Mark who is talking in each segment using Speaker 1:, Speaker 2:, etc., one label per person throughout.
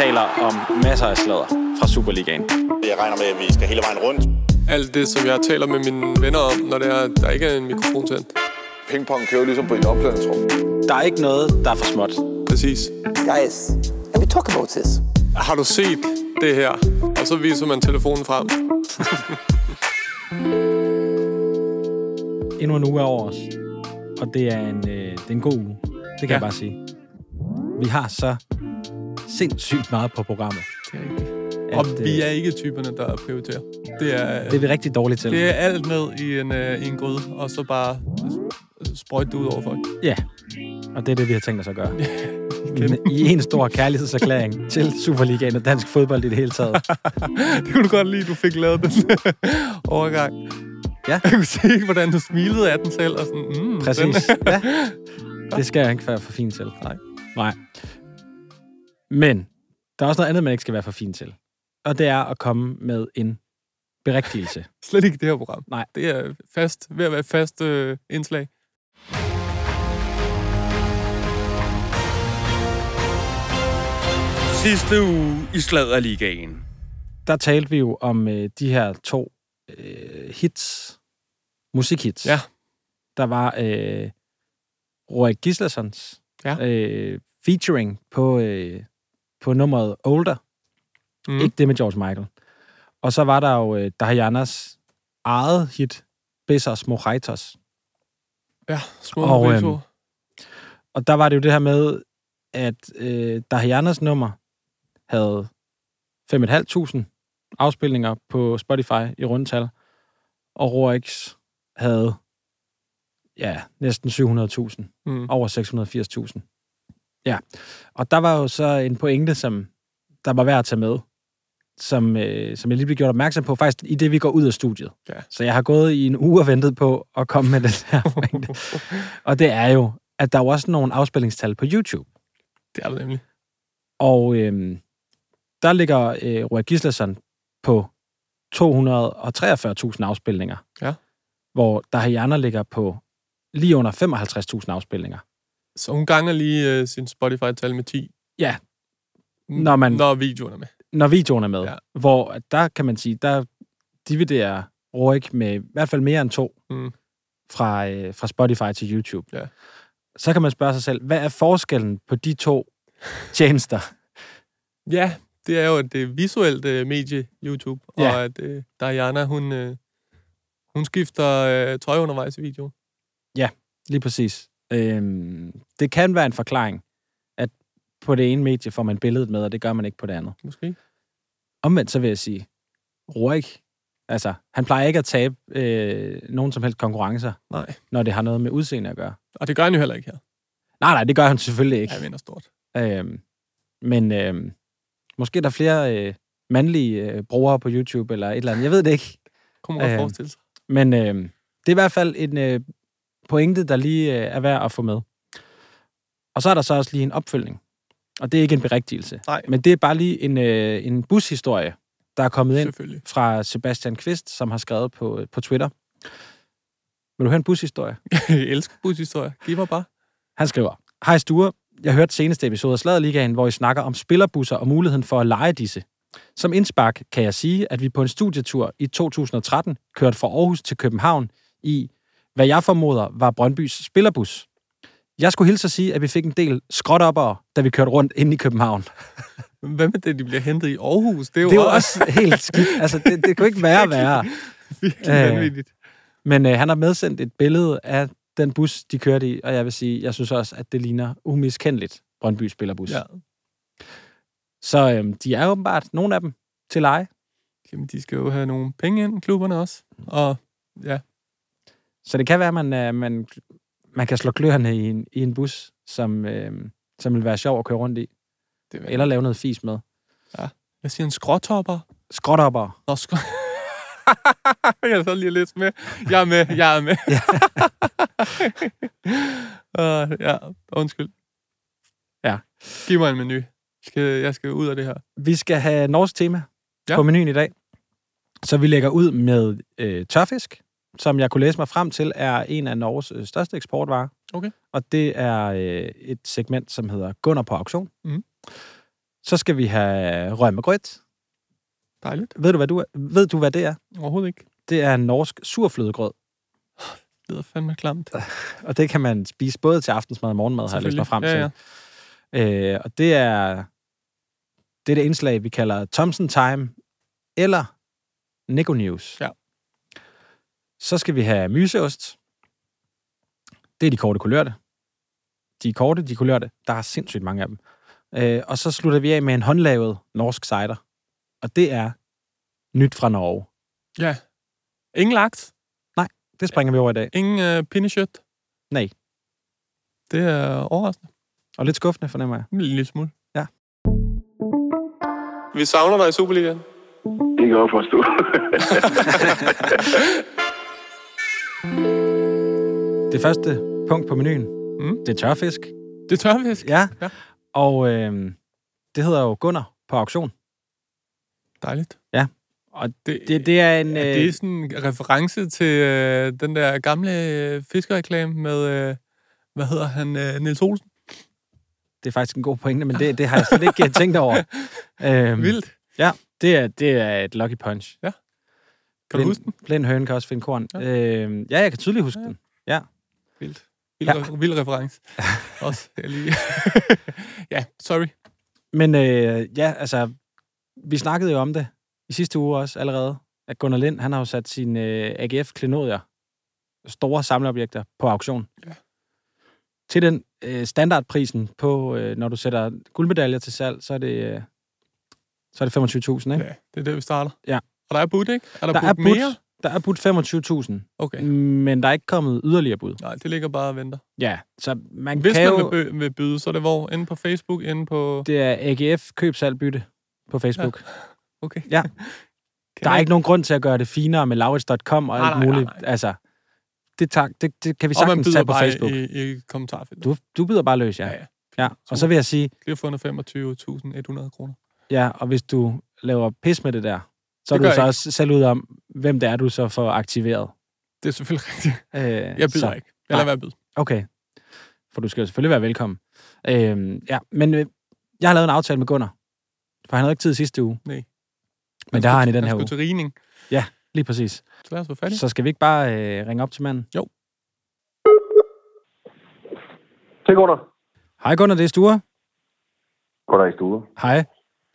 Speaker 1: taler om masser af sladder fra Superligaen.
Speaker 2: Jeg regner med, at vi skal hele vejen rundt.
Speaker 3: Alt det, som jeg taler med mine venner om, når det er, der ikke er en mikrofon tændt.
Speaker 4: Pingpong kører ligesom på et opklædningsrum.
Speaker 1: Der er ikke noget, der er for småt.
Speaker 3: Præcis.
Speaker 5: Guys, can we talk about this?
Speaker 3: Har du set det her? Og så viser man telefonen frem.
Speaker 6: Endnu en uge er over os. Og det er en, øh, det er en god uge. Det kan. Ja. jeg bare sige. Vi har så sindssygt meget på programmet.
Speaker 3: Det er rigtigt.
Speaker 6: At,
Speaker 3: Og
Speaker 6: øh,
Speaker 3: vi er ikke typerne, der prioriterer. Det er,
Speaker 6: Det er vi rigtig dårlige til.
Speaker 3: det er alt ned i en, øh, i en gryde, og så bare sprøjte det ud over folk.
Speaker 6: Ja, og det er det, vi har tænkt os at gøre. I en stor kærlighedserklæring til Superligaen og dansk fodbold i det hele taget.
Speaker 3: Det kunne du godt lide, du fik lavet den overgang.
Speaker 6: Ja.
Speaker 3: Jeg kunne se, hvordan du smilede af den selv. Og sådan, mm,
Speaker 6: Præcis.
Speaker 3: Den,
Speaker 6: Ja. Det skal jeg ikke være for fin til.
Speaker 3: Nej.
Speaker 6: Nej. Men der er også noget andet, man ikke skal være for fin til. Og det er at komme med en berigtigelse.
Speaker 3: slet ikke det her program.
Speaker 6: Nej.
Speaker 3: Det er fast, ved at være fast øh, indslag.
Speaker 7: Sidste uge i Sladderligaen.
Speaker 6: Der talte vi jo om øh, de her to øh, hits, musikhits.
Speaker 3: Ja.
Speaker 6: Der var øh, Roy Gislesons
Speaker 3: Ja.
Speaker 6: øh, featuring på, øh, på nummeret Older.
Speaker 3: Mm.
Speaker 6: Ikke det med George Michael. Og så var der jo øh, Dahayanas eget hit, Besos Mojitos.
Speaker 3: Ja, små
Speaker 6: Og,
Speaker 3: og,
Speaker 6: øhm, Og der var det jo det her med, at øh, Dahayanas nummer havde 5.500 afspilninger på Spotify i rundtal, og Roix havde ja, næsten 700.000,
Speaker 3: mm.
Speaker 6: over 680.000. Ja, og der var jo så en pointe, som der var værd at tage med, som, øh, som jeg lige blev gjort opmærksom på, faktisk i det, vi går ud af studiet.
Speaker 3: Ja.
Speaker 6: Så jeg har gået i en uge og ventet på at komme med den her pointe. og det er jo, at der er jo også nogle afspilningstal på YouTube.
Speaker 3: Det er det nemlig.
Speaker 6: Og øhm, der ligger øh, Roy Gislason på 243.000 afspilninger.
Speaker 3: Ja.
Speaker 6: Hvor Dahayana ligger på lige under 55.000 afspilninger.
Speaker 3: Så hun ganger lige øh, sin Spotify-tal med 10.
Speaker 6: Ja.
Speaker 3: Mm,
Speaker 6: Når man-
Speaker 3: Når videoen er med.
Speaker 6: Når videoen er med.
Speaker 3: Ja.
Speaker 6: Ja. Hvor der kan man sige, der dividerer Roik med i hvert fald mere end to
Speaker 3: Mm.
Speaker 6: fra, øh, fra Spotify til YouTube.
Speaker 3: Ja.
Speaker 6: Så kan man spørge sig selv, hvad er forskellen på de to tjenester?
Speaker 3: Ja, det er jo et visuelt øh, medie, YouTube.
Speaker 6: Ja.
Speaker 3: Og at øh, Diana, hun, øh, hun skifter øh, tøj undervejs i videoen.
Speaker 6: Lige præcis. Øhm, det kan være en forklaring, at på det ene medie får man billedet med, og det gør man ikke på det andet.
Speaker 3: Måske.
Speaker 6: Omvendt så vil jeg sige, Rorik, altså, han plejer ikke at tabe øh, nogen som helst konkurrencer,
Speaker 3: Nej.
Speaker 6: når det har noget med udseende at gøre.
Speaker 3: Og det gør han jo heller ikke her.
Speaker 6: Nej, nej, det gør han selvfølgelig ikke.
Speaker 3: Han vinder stort.
Speaker 6: Øhm, men øhm, måske er der flere øh, mandlige øh, brugere på YouTube, eller et eller andet. Jeg ved det ikke.
Speaker 3: Man godt
Speaker 6: Øhm,
Speaker 3: forestille sig.
Speaker 6: Men øh, det er i hvert fald en øh, pointe, der lige øh, er værd at få med. Og så er der så også lige en opfølgning. Og det er ikke en berigtigelse.
Speaker 3: Nej.
Speaker 6: Men det er bare lige en, øh, en bushistorie, der er kommet ind fra Sebastian Kvist, som har skrevet på, på Twitter. Vil du høre en bushistorie?
Speaker 3: Jeg elsker bushistorie. Giv mig bare.
Speaker 6: Han skriver, Hej Sture, jeg hørte seneste episode af Sladerligaen, hvor I snakker om spillerbusser og muligheden for at lege disse. Som indspark kan jeg sige, at vi på en studietur i 2013 kørte fra Aarhus til København i, hvad jeg formoder var Brøndbys spillerbus. Jeg skulle hilse at sige, at vi fik en del skråtoppere, da vi kørte rundt ind i København.
Speaker 3: Hvad med det, de bliver hentet i Aarhus? Det er jo,
Speaker 6: Det er jo også helt skidt. Altså, det, det kunne ikke være værre.
Speaker 3: virkelig
Speaker 6: Øh,
Speaker 3: vanvittigt.
Speaker 6: Men øh, han har medsendt et billede af den bus, de kørte i, og jeg vil sige, jeg synes også, at det ligner umiskendeligt Brøndby spillerbus.
Speaker 3: Ja.
Speaker 6: Så øhm, de er åbenbart, nogle af dem, til leje.
Speaker 3: Jamen, de skal jo have nogle penge ind, klubberne også. Og ja,
Speaker 6: Så det kan være, at man, øh, man, man kan slå kløerne i en, i en bus, som, øh, som vil være sjov at køre rundt i.
Speaker 3: det er
Speaker 6: Eller lave noget fis med.
Speaker 3: Jeg siger en skråtopper.
Speaker 6: Skråtopper.
Speaker 3: Nå, skr... jeg er så lige lidt med. Jeg er med, jeg er med. uh, ja, undskyld.
Speaker 6: Ja.
Speaker 3: Giv mig en menu. Skal, jeg skal ud af det her.
Speaker 6: Vi skal have norsk tema
Speaker 3: Ja.
Speaker 6: ja. på menuen i dag. Så vi lægger ud med øh, tørfisk, som jeg kunne læse mig frem til, er en af Norges øh, største eksportvarer.
Speaker 3: Okay.
Speaker 6: Og det er øh, et segment, som hedder Gunner på auktion.
Speaker 3: Mhm.
Speaker 6: Så skal vi have rømmegrøt.
Speaker 3: Dejligt.
Speaker 6: Ved du, hvad, du er? ved du, hvad det er?
Speaker 3: Overhovedet ikke.
Speaker 6: Det er en norsk surflødegrød.
Speaker 3: Det lyder fandme klamt.
Speaker 6: Og det kan man spise både til aftensmad og morgenmad, har jeg læst mig frem til.
Speaker 3: Ja, ja.
Speaker 6: Øh, og det er det er det indslag, vi kalder Thompson Time eller Nico News.
Speaker 3: Ja.
Speaker 6: Så skal vi have myseost. Det er de korte kulørte. De er korte, de kulørte. Der er sindssygt mange af dem. Øh, og så slutter vi af med en håndlavet norsk cider. Og det er nyt fra Norge.
Speaker 3: Ja. Ingen laks.
Speaker 6: Det springer vi over i dag.
Speaker 3: Ingen uh, pinnekjøt.
Speaker 6: Nej.
Speaker 3: Det er overraskende.
Speaker 6: Og lidt skuffende, fornemmer jeg.
Speaker 3: En lille smule.
Speaker 6: Ja.
Speaker 3: Vi savner dig i Superligaen.
Speaker 8: Det kan jeg godt forstå.
Speaker 6: Det første punkt på menuen,
Speaker 3: Mm.
Speaker 6: det er tørfisk.
Speaker 3: Det er tørfisk.
Speaker 6: Ja.
Speaker 3: Ja.
Speaker 6: Og øh, det hedder jo Gunnar på auktion.
Speaker 3: Dejligt.
Speaker 6: Og
Speaker 3: Det,
Speaker 6: det, det er en...
Speaker 3: Ja, det er sådan en reference til øh, den der gamle øh, fiskereklame med, øh, hvad hedder han, øh, Niels Olsen.
Speaker 6: det er faktisk en god pointe, men det, det har jeg slet ikke øh, tænkt over. Øhm,
Speaker 3: Vildt.
Speaker 6: Det er, det er et lucky punch.
Speaker 3: Kan du
Speaker 6: Blind-
Speaker 3: huske den?
Speaker 6: Blind høne kan også finde korn.
Speaker 3: Ja.
Speaker 6: Ja, øhm, ja jeg kan tydeligt huske
Speaker 3: Ja.
Speaker 6: den.
Speaker 3: Vildt. Vild,
Speaker 6: Ja.
Speaker 3: vild reference. Også, lige. ja, sorry.
Speaker 6: Men øh, ja, altså, vi snakkede jo om det i sidste uge også allerede, at Gunnar Lind, han har jo sat sine øh, AGF-klenodier, store samleobjekter, på auktion.
Speaker 3: Ja.
Speaker 6: Til den øh, standardprisen på, øh, når du sætter guldmedaljer til salg, så er det, øh, så er det 25.000, ikke?
Speaker 3: Ja, det er der, vi starter.
Speaker 6: Ja.
Speaker 3: Og der er bud, ikke? Er der,
Speaker 6: Der
Speaker 3: bud
Speaker 6: er budt,
Speaker 3: mere?
Speaker 6: Der er budt 25.000,
Speaker 3: Okay.
Speaker 6: men der er ikke kommet yderligere bud.
Speaker 3: Nej, det ligger bare og venter.
Speaker 6: Ja, så man
Speaker 3: Hvis
Speaker 6: kan
Speaker 3: man
Speaker 6: jo...
Speaker 3: vil, byde, så er det hvor? Inde på Facebook, inde på...
Speaker 6: Det er AGF køb salg bytte på Facebook.
Speaker 3: Okay.
Speaker 6: Ja.
Speaker 3: Kan
Speaker 6: Der er
Speaker 3: jeg-
Speaker 6: ikke nogen grund til at gøre det finere med laurits.com og
Speaker 3: Nej,
Speaker 6: alt
Speaker 3: nej, nej,
Speaker 6: muligt.
Speaker 3: nej.
Speaker 6: Altså, det, tager, det, det kan vi
Speaker 3: Og man
Speaker 6: sagtens tage på Facebook.
Speaker 3: i, i kommentarfeltet.
Speaker 6: Du, du byder bare løs, ja.
Speaker 3: Ja, ja.
Speaker 6: ja. Og så vil jeg sige,
Speaker 3: Det er fundet 25.100 kroner.
Speaker 6: ja, og hvis du laver pis med det der, så er du så også selv ud om, hvem det er, du så får aktiveret.
Speaker 3: Det er selvfølgelig rigtigt.
Speaker 6: Øh,
Speaker 3: Jeg byder
Speaker 6: så,
Speaker 3: ikke. Jeg lader være at byde.
Speaker 6: Okay. For du skal jo selvfølgelig være velkommen. Øh, ja, men øh, jeg har lavet en aftale med Gunnar. For han havde ikke tid sidste uge.
Speaker 3: Nej.
Speaker 6: Men der har han i den her uge.
Speaker 3: til rigning.
Speaker 6: Lige præcis.
Speaker 3: Så lad os få fat i.
Speaker 6: Så skal vi ikke bare øh, ringe op til manden?
Speaker 8: Til Gunnar.
Speaker 6: Hej Gunnar, det er Sture.
Speaker 8: Goddag i stue.
Speaker 6: Hej.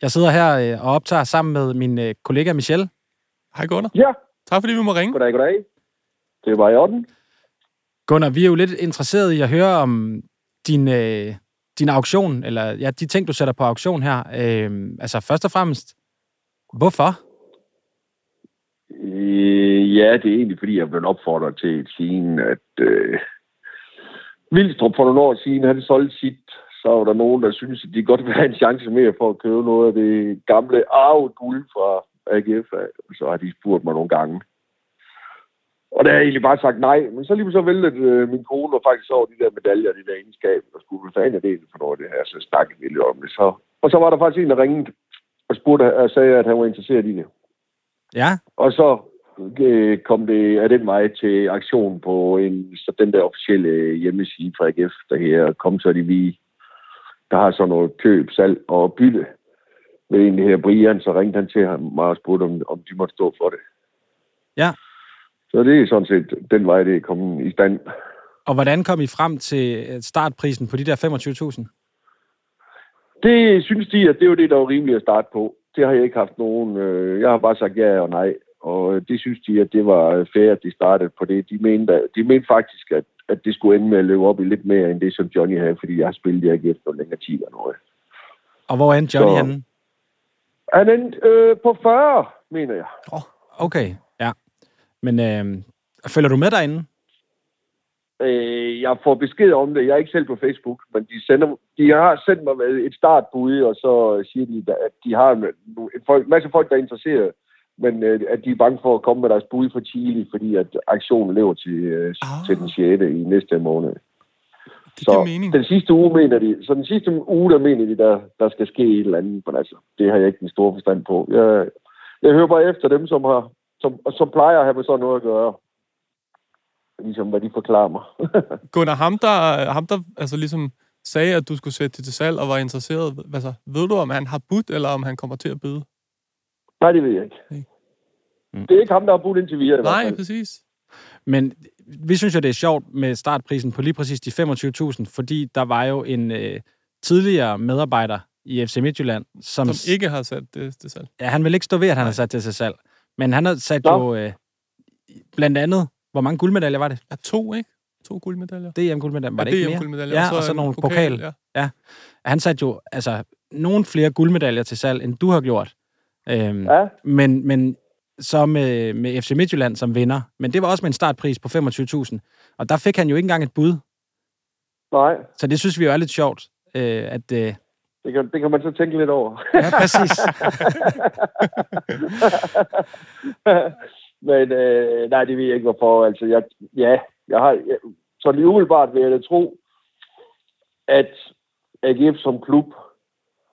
Speaker 6: Jeg sidder her øh, og optager sammen med min øh, kollega Michelle.
Speaker 3: Hej Gunnar.
Speaker 8: Ja,
Speaker 3: Tak fordi vi må ringe.
Speaker 8: goddag, goddag. Det var i orden.
Speaker 6: Gunnar, vi er jo lidt interesseret i at høre om din, øh, din auktion, eller ja, de ting, du sætter på auktion her. Øh, altså først og fremmest, hvorfor?
Speaker 8: Øh, ja, det er egentlig, fordi jeg blev opfordret til et scene, at øh, Vildstrup for nogle år siden, han solgte sit, så var der nogen, der synes, at de godt vil have en chance mere for at købe noget af det gamle arvet guld fra AGF. Så har de spurgt mig nogle gange. Og der har jeg egentlig bare sagt nej. Men så lige så væltede øh, min kone og faktisk over de der medaljer, de der egenskab, og skulle vel tage en af det for noget af det her, så snakkede vi lidt om det. Så, og så var der faktisk en, der ringede og spurgte og sagde, at han var interesseret i det.
Speaker 6: Ja,
Speaker 8: Og så øh, kom det af den vej til aktion på en, så den der officielle hjemmeside fra AGF, der her kom så de vi, der har sådan noget køb, salg og bytte med en her Brian, så ringte han til ham og spurgte, om, om de måtte stå for det.
Speaker 6: Ja.
Speaker 8: Så det er sådan set den vej, det er kommet i stand.
Speaker 6: og hvordan kom I frem til øh, startprisen på de der 25.000?
Speaker 8: Det synes de, at det var det, der var rimeligt at starte på. Det har jeg ikke haft nogen... Øh, jeg har bare sagt ja og nej. Og det synes de, at det var fair, at de startede på det. De mente, de mente faktisk, at, at det skulle ende med at løbe op i lidt mere, end det, som Johnny havde, fordi jeg har spillet i AGF noget længere tid eller noget.
Speaker 6: Og hvor endte Johnny
Speaker 8: Så-
Speaker 6: henne?
Speaker 8: Han endte øh, på 40, mener jeg.
Speaker 6: Okay, ja. Men øh, følger du med derinde?
Speaker 8: Øh, jeg får besked om det. Jeg er ikke selv på Facebook, men de, sender, de har sendt mig et startbud, og så siger de, at de har en, en folk, masse folk, der er interesseret, men øh, at de er bange for at komme med deres bud for tidligt, fordi at aktionen lever til, øh,
Speaker 3: Ah.
Speaker 8: til den 6. i næste måned.
Speaker 3: Det
Speaker 8: Så
Speaker 3: mening.
Speaker 8: den sidste uge mener de, så den sidste uge, der mener de, der, der skal ske et eller andet, men altså, det har jeg ikke den store forstand på. Jeg, jeg hører bare efter dem, som har, som, som plejer at have med sådan noget at gøre. Ligesom hvad de forklarer mig.
Speaker 3: Gunnar, ham der, ham der altså ligesom sagde, at du skulle sætte det til salg og var interesseret. Altså, ved du, om han har budt, eller om han kommer til at byde?
Speaker 8: Nej, det ved jeg ikke.
Speaker 3: Nej.
Speaker 8: Det er ikke ham, der har budt indtil videre.
Speaker 3: Nej, præcis.
Speaker 6: Men vi synes jo, det er sjovt med startprisen på lige præcis de 25.000, fordi der var jo en øh, tidligere medarbejder i FC Midtjylland, som,
Speaker 3: Som ikke har sat det til salg.
Speaker 6: ja, han vil ikke stå ved, at han har sat det til salg. Men han har sat
Speaker 8: Nå.
Speaker 6: jo øh, blandt andet, hvor mange guldmedaljer var det?
Speaker 3: Ja, to, ikke? To guldmedaljer.
Speaker 6: DM-guldmedaljer, var
Speaker 3: ja,
Speaker 6: det ikke mere?
Speaker 3: DM-guldmedaljer,
Speaker 6: Ja, og så
Speaker 3: en
Speaker 6: nogle pokal.
Speaker 3: Ja.
Speaker 6: Han satte jo altså nogle flere guldmedaljer til salg, end du har gjort. Øhm,
Speaker 8: Ja,
Speaker 6: men, men så med, med FC Midtjylland som vinder. Men det var også med en startpris på 25.000. Og der fik han jo ikke engang et bud.
Speaker 8: nej.
Speaker 6: Så det synes vi jo er lidt sjovt, øh, at... Øh,
Speaker 8: Det kan, det kan man så tænke lidt over.
Speaker 6: ja, præcis.
Speaker 8: Men øh, nej, det ved jeg ikke, hvorfor. Altså, jeg, ja, jeg har... Jeg, så lige umiddelbart vil jeg da tro, at AGF som klub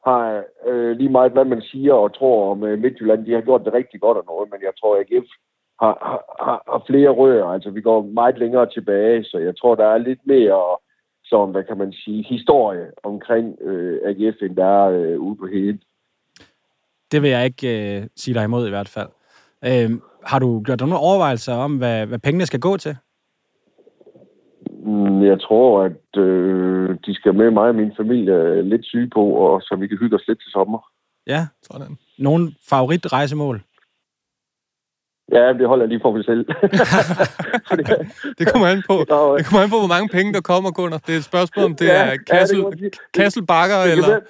Speaker 8: har øh, lige meget, hvad man siger og tror om øh, Midtjylland. De har gjort det rigtig godt og noget, men jeg tror, at AGF har, har, har, flere rører. Altså, vi går meget længere tilbage, så jeg tror, der er lidt mere som, hvad kan man sige, historie omkring øh, AGF, end der er øh, ude på heden.
Speaker 6: Det vil jeg ikke øh, sige dig imod i hvert fald. Øh, har du gjort dig nogle overvejelser om, hvad, hvad pengene skal gå til?
Speaker 8: Jeg tror, at øh, de skal med mig og min familie lidt syge på, og så vi kan hygge os lidt til sommer.
Speaker 6: Ja,
Speaker 3: Sådan.
Speaker 6: nogle favoritrejsemål?
Speaker 8: Ja, det holder jeg lige for mig selv. Fordi,
Speaker 3: Det kommer an på, det kommer an på, hvor mange penge, der kommer, Gunnar. Det er et spørgsmål, om det
Speaker 8: Ja,
Speaker 3: er
Speaker 8: ja, det
Speaker 3: Kassel. Kassel Bakker,
Speaker 8: det, kan
Speaker 3: eller...
Speaker 8: være,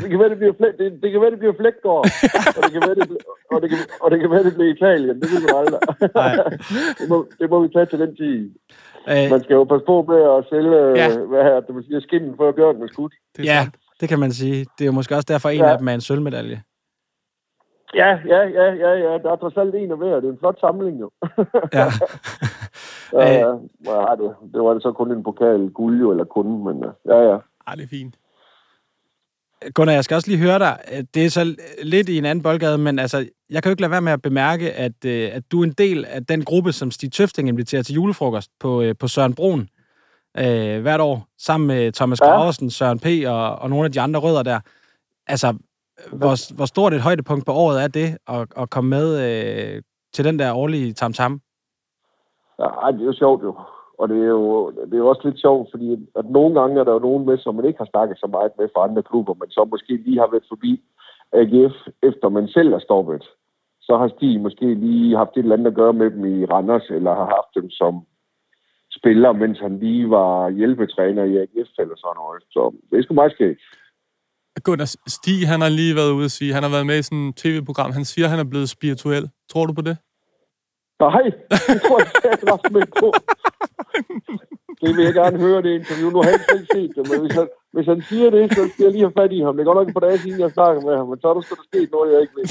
Speaker 8: det kan være, det bliver, flæ, det, det kan være, det bliver Flækgaard, og det kan være, det, bliver- og det kan, og det kan være, det bliver Italien. Det ved du aldrig.
Speaker 6: Nej.
Speaker 8: det, må, det må vi tage til den tid.
Speaker 6: Øh,
Speaker 8: Man skal jo passe på med at sælge,
Speaker 3: Ja.
Speaker 8: hvad her, det vil sige, skinnen før bjørnen er skudt.
Speaker 3: Det er
Speaker 6: ja,
Speaker 3: sandt.
Speaker 6: det kan man sige. Det er jo måske også derfor, en
Speaker 8: Ja.
Speaker 6: af dem er en sølvmedalje.
Speaker 8: Ja, ja, ja, ja, ja. Der er trods alt en af hver. Det er en flot samling, jo.
Speaker 6: Ja.
Speaker 8: Ja,
Speaker 6: Øh.
Speaker 8: ja. ja det, det var det så kun en pokal guld, jo, eller kun, men øh, ja, ja.
Speaker 3: Ej, det er fint.
Speaker 6: Gunnar, jeg skal også lige høre dig. Det er så lidt i en anden boldgade, men altså, jeg kan jo ikke lade være med at bemærke, at, øh, at du er en del af den gruppe, som Stig Tøfting inviterer til julefrokost på, øh, på Søren Broen øh, hvert år, sammen med Thomas
Speaker 8: Ja.
Speaker 6: Graversen, Søren P. Og, og nogle af de andre rødder der. Altså, hvor, hvor stort et højdepunkt på året er det at, at komme med øh, til den der årlige tam-tam?
Speaker 8: Ja, det er jo sjovt, jo. Og det er jo, det er jo også lidt sjovt, fordi at nogle gange er der jo nogen med, som man ikke har snakket så meget med fra andre klubber, men som måske lige har været forbi AGF, efter man selv er stoppet. Så har Stig måske lige haft et eller andet at gøre med dem i Randers, eller har haft dem som spiller, mens han lige var hjælpetræner i AGF eller sådan noget. Så det er sgu meget skægt.
Speaker 3: Gunnar, Stig, han har lige været ude og sige, han har været med i sådan et tv-program, han siger, han er blevet spirituel. Tror du på det?
Speaker 8: Nej, det tror jeg ikke, jeg er med på. Det vil jeg gerne høre, det interview. Nu har jeg ikke set det, men hvis han, hvis han siger det, så skal jeg lige have fat i ham. Det er godt nok par dage siden, jeg snakkede med ham, men så er der sgu sket noget, jeg ikke ved.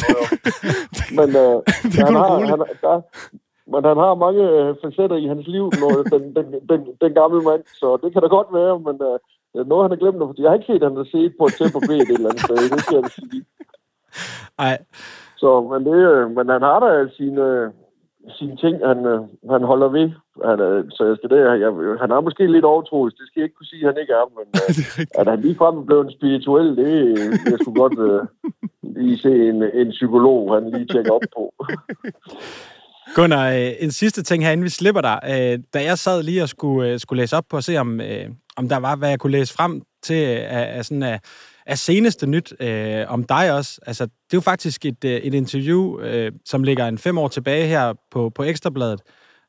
Speaker 8: Men, øh,
Speaker 3: Det
Speaker 8: han har, han, der, men han har mange øh, facetter i hans liv, når, den, den, den, den, gamle mand, så det kan da godt være, men øh, noget, han har glemt. nu. Jeg har ikke set, at han har set på et tæppe et eller andet sted. Det skal jeg sige.
Speaker 6: Nej,
Speaker 8: Så, men, det, øh, men han har da sine, øh, sine ting, han, øh, han holder ved. Han, øh, så jeg skal det, jeg, han er måske lidt overtroisk, det skal jeg ikke kunne sige, at han ikke er, men øh,
Speaker 3: det er
Speaker 8: at han ligefrem er blevet en spirituel, det jeg skulle godt øh, lige se en, en psykolog, han lige tjekker op på.
Speaker 6: Gunnar, en sidste ting her, inden vi slipper dig. Da jeg sad lige og skulle, skulle læse op på at se, om, om der var, hvad jeg kunne læse frem til af, af, sådan, af, af seneste nyt øh, om dig også. Altså, det er jo faktisk et, øh, et interview, øh, som ligger en fem år tilbage her på, på Ekstrabladet,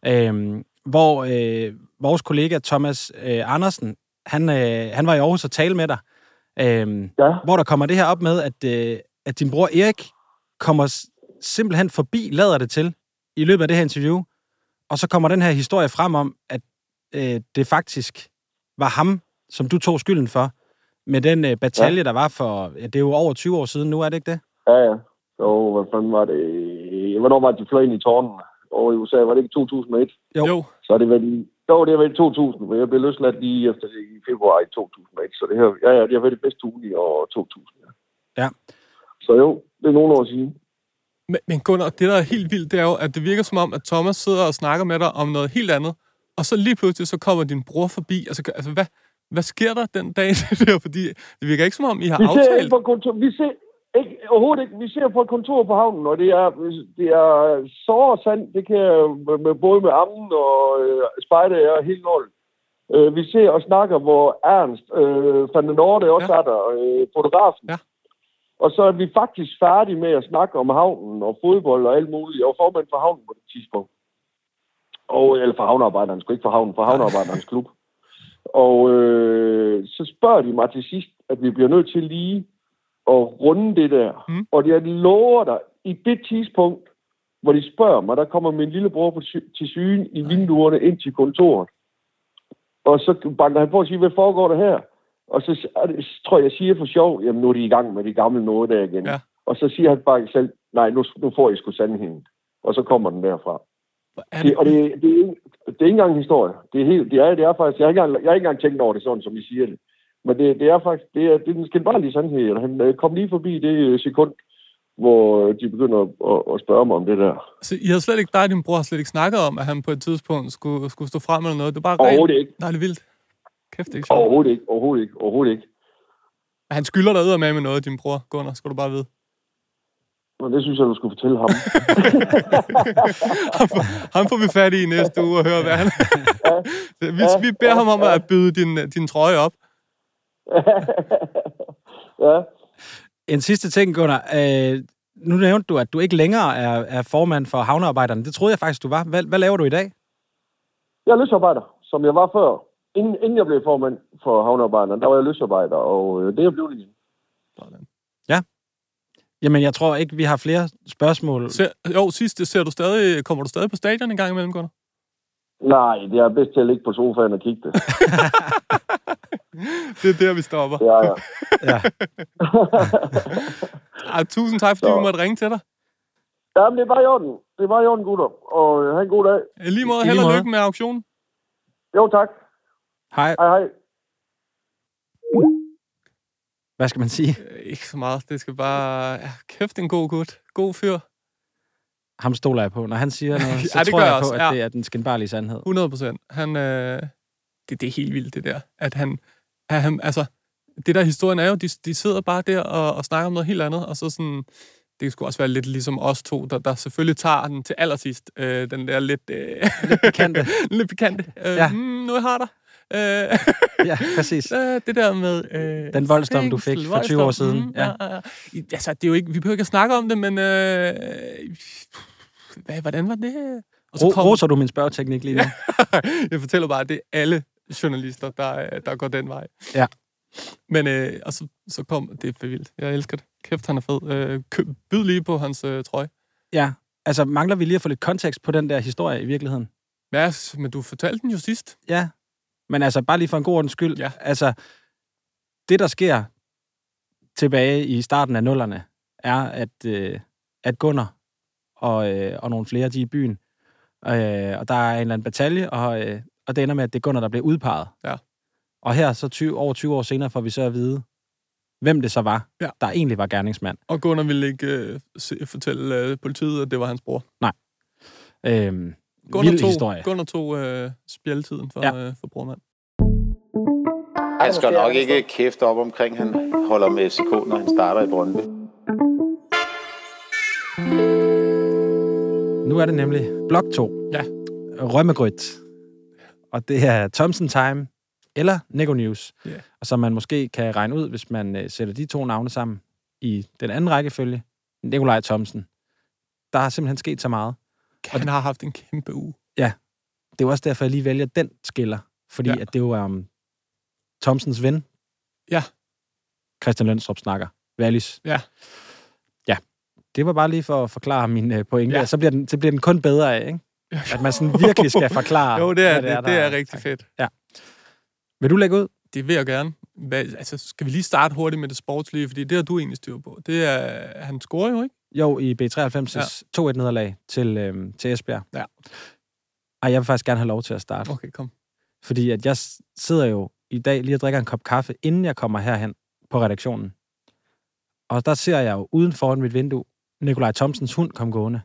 Speaker 6: øh, hvor øh, vores kollega Thomas øh, Andersen, han, øh, han var i Aarhus og tale med dig. Øh,
Speaker 8: Ja.
Speaker 6: hvor der kommer det her op med, at, øh, at din bror Erik kommer simpelthen forbi, lader det til, i løbet af det her interview, og så kommer den her historie frem om, at øh, det faktisk var ham, som du tog skylden for, med den øh, batalje, ja. der var for, ja, det er jo over 20 år siden nu, er det ikke det?
Speaker 8: Ja, ja. Jo, hvad fanden var det? Hvornår var det, de fløj ind i tårnen? Over i USA, var det ikke 2001?
Speaker 6: Jo.
Speaker 3: Jo,
Speaker 8: Så er det vel. Jo, det er vel i 2000, men jeg blev løsladt lige efter det i februar i 2001. Så det her, ja, ja, det har været det bedste uge i år 2000. Ja.
Speaker 6: Ja.
Speaker 8: Så jo, det er nogle år siden.
Speaker 3: men, men Gunnar, det der er helt vildt, det er jo, at det virker som om, at Thomas sidder og snakker med dig om noget helt andet, og så lige pludselig, så kommer din bror forbi. Altså, altså hvad, Hvad sker der den dag? der? Fordi det virker ikke som om, I har
Speaker 8: Vi ser
Speaker 3: aftalt.
Speaker 8: ikke på kontor, vi ser ikke, overhovedet ikke, vi ser på et kontor på havnen, og det er, det er så sandt, det kan jeg med, med, både med ammen og øh, spejder er helt nul. Øh, vi ser og snakker, hvor Ernst øh, van den Norde også
Speaker 3: Ja.
Speaker 8: er der, øh, fotografen.
Speaker 3: Ja.
Speaker 8: Og så er vi faktisk færdige med at snakke om havnen og fodbold og alt muligt. Jeg var formand for havnen på det tidspunkt. Og, eller for havnearbejderen, sgu ikke for havnen, for havnearbejderens klub. Og øh, så spørger de mig til sidst, at vi bliver nødt til lige at runde det der.
Speaker 3: Mm.
Speaker 8: Og jeg lover dig, i det tidspunkt, hvor de spørger mig, der kommer min lillebror på sy- til syne i vinduerne ind til kontoret. Og så banker han på og siger, hvad foregår der her? Og så, så tror jeg, jeg siger for sjov, jamen nu er de i gang med de gamle noget der igen.
Speaker 3: Ja.
Speaker 8: Og så siger han bare selv, nej, nu, nu får I sgu sandheden. Og så kommer den derfra.
Speaker 3: Er
Speaker 8: Det, og det, det, er, det er ikke engang en historie. Det er, helt, det er, det er faktisk, jeg har, ikke engang, jeg har ikke engang tænkt over det sådan, som I siger det. Men det, det er faktisk, det er, det er den skinbarlige sandhed. Han øh, kom lige forbi det øh, sekund, hvor de begynder at, at, spørge mig om det der.
Speaker 3: Så I har slet ikke, dig og din bror har slet ikke snakket om, at han på et tidspunkt skulle, skulle stå frem eller noget. Det er bare
Speaker 8: Overhovedet ikke.
Speaker 3: Nej, det er vildt. Kæft, det er ikke sjovt.
Speaker 8: Overhovedet ikke. Overhovedet ikke. Overhovedet ikke.
Speaker 3: Han skylder dig med med noget, din bror, Gunnar, skal du bare vide.
Speaker 8: Men det synes jeg, du skulle fortælle ham.
Speaker 3: ham, får, ham får vi fat i næste uge og høre, hvad han... vi, vi beder ham om at byde din, din trøje op.
Speaker 8: ja.
Speaker 6: En sidste ting, Gunnar. Øh, nu nævnte du, at du ikke længere er, er formand for havnearbejderne. Det troede jeg faktisk, du var. Hvad, hvad laver du i dag?
Speaker 8: Jeg er løsarbejder, som jeg var før. Inden, inden jeg blev formand for havnearbejderne, der var jeg løsarbejder, og øh, det er jeg blevet igen.
Speaker 3: Sådan.
Speaker 6: Jamen, jeg tror ikke, vi har flere spørgsmål.
Speaker 3: Ser, jo, sidste, ser du stadig, kommer du stadig på stadion en gang imellem, Gunnar?
Speaker 8: Nej, det er bedst til at ligge på sofaen og kigge det.
Speaker 3: Det er der, vi stopper.
Speaker 8: Ja, ja.
Speaker 6: Ja.
Speaker 3: Ej, tusind tak, fordi
Speaker 8: Så.
Speaker 3: vi måtte ringe til dig.
Speaker 8: Jamen, det er bare i orden. Det er bare i orden, gutter. Og have en god dag.
Speaker 3: I lige måde, held og lykke med auktionen.
Speaker 8: Jo, tak.
Speaker 6: Hej.
Speaker 8: Hej, hej.
Speaker 6: Hvad skal man sige?
Speaker 3: Øh, Ikke så meget. Det skal bare... Ja, kæft, en god gut. God fyr.
Speaker 6: Ham stoler jeg på. Når han siger noget, så
Speaker 3: Ja, det
Speaker 6: tror jeg
Speaker 3: jeg
Speaker 6: på, at
Speaker 3: ja.
Speaker 6: det er den skinbarlige sandhed.
Speaker 3: 100 procent. Han, øh, det, det er helt vildt, det der. At han, at han altså, det der historien er jo, de, de sidder bare der og, og snakker om noget helt andet, og så sådan, det skulle også være lidt ligesom os to, der, der selvfølgelig tager den til allersidst, øh, den der lidt... Øh,
Speaker 6: Lidt pikante.
Speaker 3: lidt pikante. Øh,
Speaker 6: Ja.
Speaker 3: mm, nu jeg har dig. Øh,
Speaker 6: Ja, præcis.
Speaker 3: øh, det der med... Øh,
Speaker 6: Den voldsdom, du fik for 20 år siden.
Speaker 3: Mm,
Speaker 6: Ja.
Speaker 3: ja. Ja, Altså, det er jo ikke, vi behøver ikke at snakke om det, men... Øh, hvad, hvordan var det? Og
Speaker 6: Ro- roser du min spørgeteknik lige nu?
Speaker 3: jeg fortæller bare, at det er alle journalister, der, der går den vej.
Speaker 6: Ja.
Speaker 3: Men øh, og så, så kom, det er for vildt. Jeg elsker det. Kæft, han er fed. Øh, køb, byd lige på hans øh, trøje.
Speaker 6: Ja. Altså, mangler vi lige at få lidt kontekst på den der historie i virkeligheden?
Speaker 3: Ja, men du fortalte den jo sidst.
Speaker 6: Ja. Men altså, bare lige for en god ordens skyld.
Speaker 3: Ja.
Speaker 6: Altså, det der sker tilbage i starten af nullerne, er, at, øh, at Gunnar og, øh, og nogle flere, de er i byen. Øh, og der er en eller anden batalje, og, øh, og det ender med, at det er Gunnar, der bliver udpeget.
Speaker 3: Ja.
Speaker 6: Og her, så 20, over 20 år senere, får vi så at vide, hvem det så var,
Speaker 3: Ja.
Speaker 6: der egentlig var gerningsmand.
Speaker 3: Og Gunnar ville ikke øh, se, fortælle øh, politiet, at det var hans bror.
Speaker 6: Øhm,
Speaker 3: Gunnar
Speaker 6: vild
Speaker 3: tog,
Speaker 6: historie.
Speaker 3: Gunnar tog øh, spjældtiden for,
Speaker 6: Ja.
Speaker 3: øh, for brormand.
Speaker 2: Han skal nok ikke kæfte op omkring, han holder med FCK, når han starter i Brøndby.
Speaker 6: Nu er det nemlig blok 2.
Speaker 3: Ja.
Speaker 6: Rømmegryt. Og det er Thompson Time eller Nego News.
Speaker 3: Ja.
Speaker 6: Og som man måske kan regne ud, hvis man øh, sætter de to navne sammen i den anden rækkefølge. Nikolaj Thomsen. Der har simpelthen sket så meget.
Speaker 3: Han har haft en kæmpe uge.
Speaker 6: Det er også derfor, jeg lige vælger den skiller. Fordi
Speaker 3: Ja.
Speaker 6: ja. at det jo er um, Thomsens ven.
Speaker 3: Ja.
Speaker 6: Christian Lønstrup snakker. Valis.
Speaker 3: Ja.
Speaker 6: Ja. Det var bare lige for at forklare min øh, pointe.
Speaker 3: Ja.
Speaker 6: Ja. Så, bliver den, så bliver den kun bedre af, ikke? At man sådan virkelig skal forklare,
Speaker 3: Jo, det er, det, det,
Speaker 6: der
Speaker 3: det er rigtig fedt.
Speaker 6: Vil du lægge ud?
Speaker 3: Det vil jeg gerne. Hvad, altså, skal vi lige starte hurtigt med det sportslige, fordi det har du egentlig styr på. Det er, han scorer jo, ikke?
Speaker 6: Jo, i B93's ja. 2-1-nederlag til, øhm, til Esbjerg.
Speaker 3: Ja.
Speaker 6: Ej, jeg vil faktisk gerne have lov til at starte.
Speaker 3: Okay, kom.
Speaker 6: Fordi at jeg sidder jo i dag lige og drikker en kop kaffe, inden jeg kommer herhen på redaktionen. Og der ser jeg jo uden foran mit vindue, Nikolaj Thomsens hund kom gående.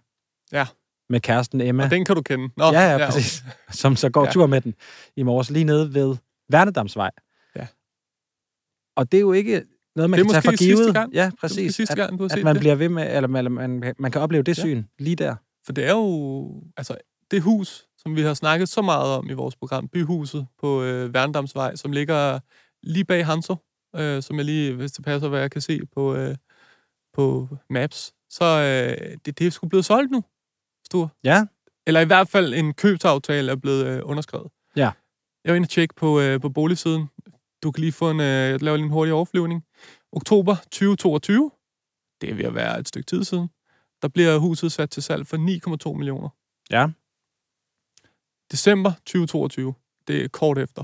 Speaker 3: Ja.
Speaker 6: Med kæresten Emma.
Speaker 3: Og den kan du kende. Nå,
Speaker 6: ja, ja, præcis. Som så går
Speaker 3: Ja.
Speaker 6: tur med den i morges lige nede ved Værnedamsvej.
Speaker 3: Ja.
Speaker 6: Og det er jo ikke noget, man
Speaker 3: Det er
Speaker 6: kan tage for
Speaker 3: sidste
Speaker 6: givet.
Speaker 3: gang.
Speaker 6: Ja, præcis.
Speaker 3: sidste
Speaker 6: at,
Speaker 3: gang, du har
Speaker 6: at
Speaker 3: set
Speaker 6: man
Speaker 3: det.
Speaker 6: bliver ved med, eller man, man, man kan opleve det
Speaker 3: Ja.
Speaker 6: syn lige der.
Speaker 3: For det er jo, altså, det hus, som vi har snakket så meget om i vores program, byhuset på øh, Værendamsvej, som ligger lige bag Hanso, øh, som jeg lige, hvis det passer, hvad jeg kan se på, øh, på Maps, så øh, det, det er sgu blevet solgt nu, Stor.
Speaker 6: Ja.
Speaker 3: Eller i hvert fald en købsaftale er blevet øh, underskrevet.
Speaker 6: Ja.
Speaker 3: Jeg var inde og tjekke på, øh, på boligsiden. Du kan lige få en, øh, jeg laver lige en hurtig overflyvning. Oktober 2022, det er ved at være et stykke tid siden, der bliver huset sat til salg for 9,2 millioner.
Speaker 6: Ja.
Speaker 3: December 2022, det er kort efter.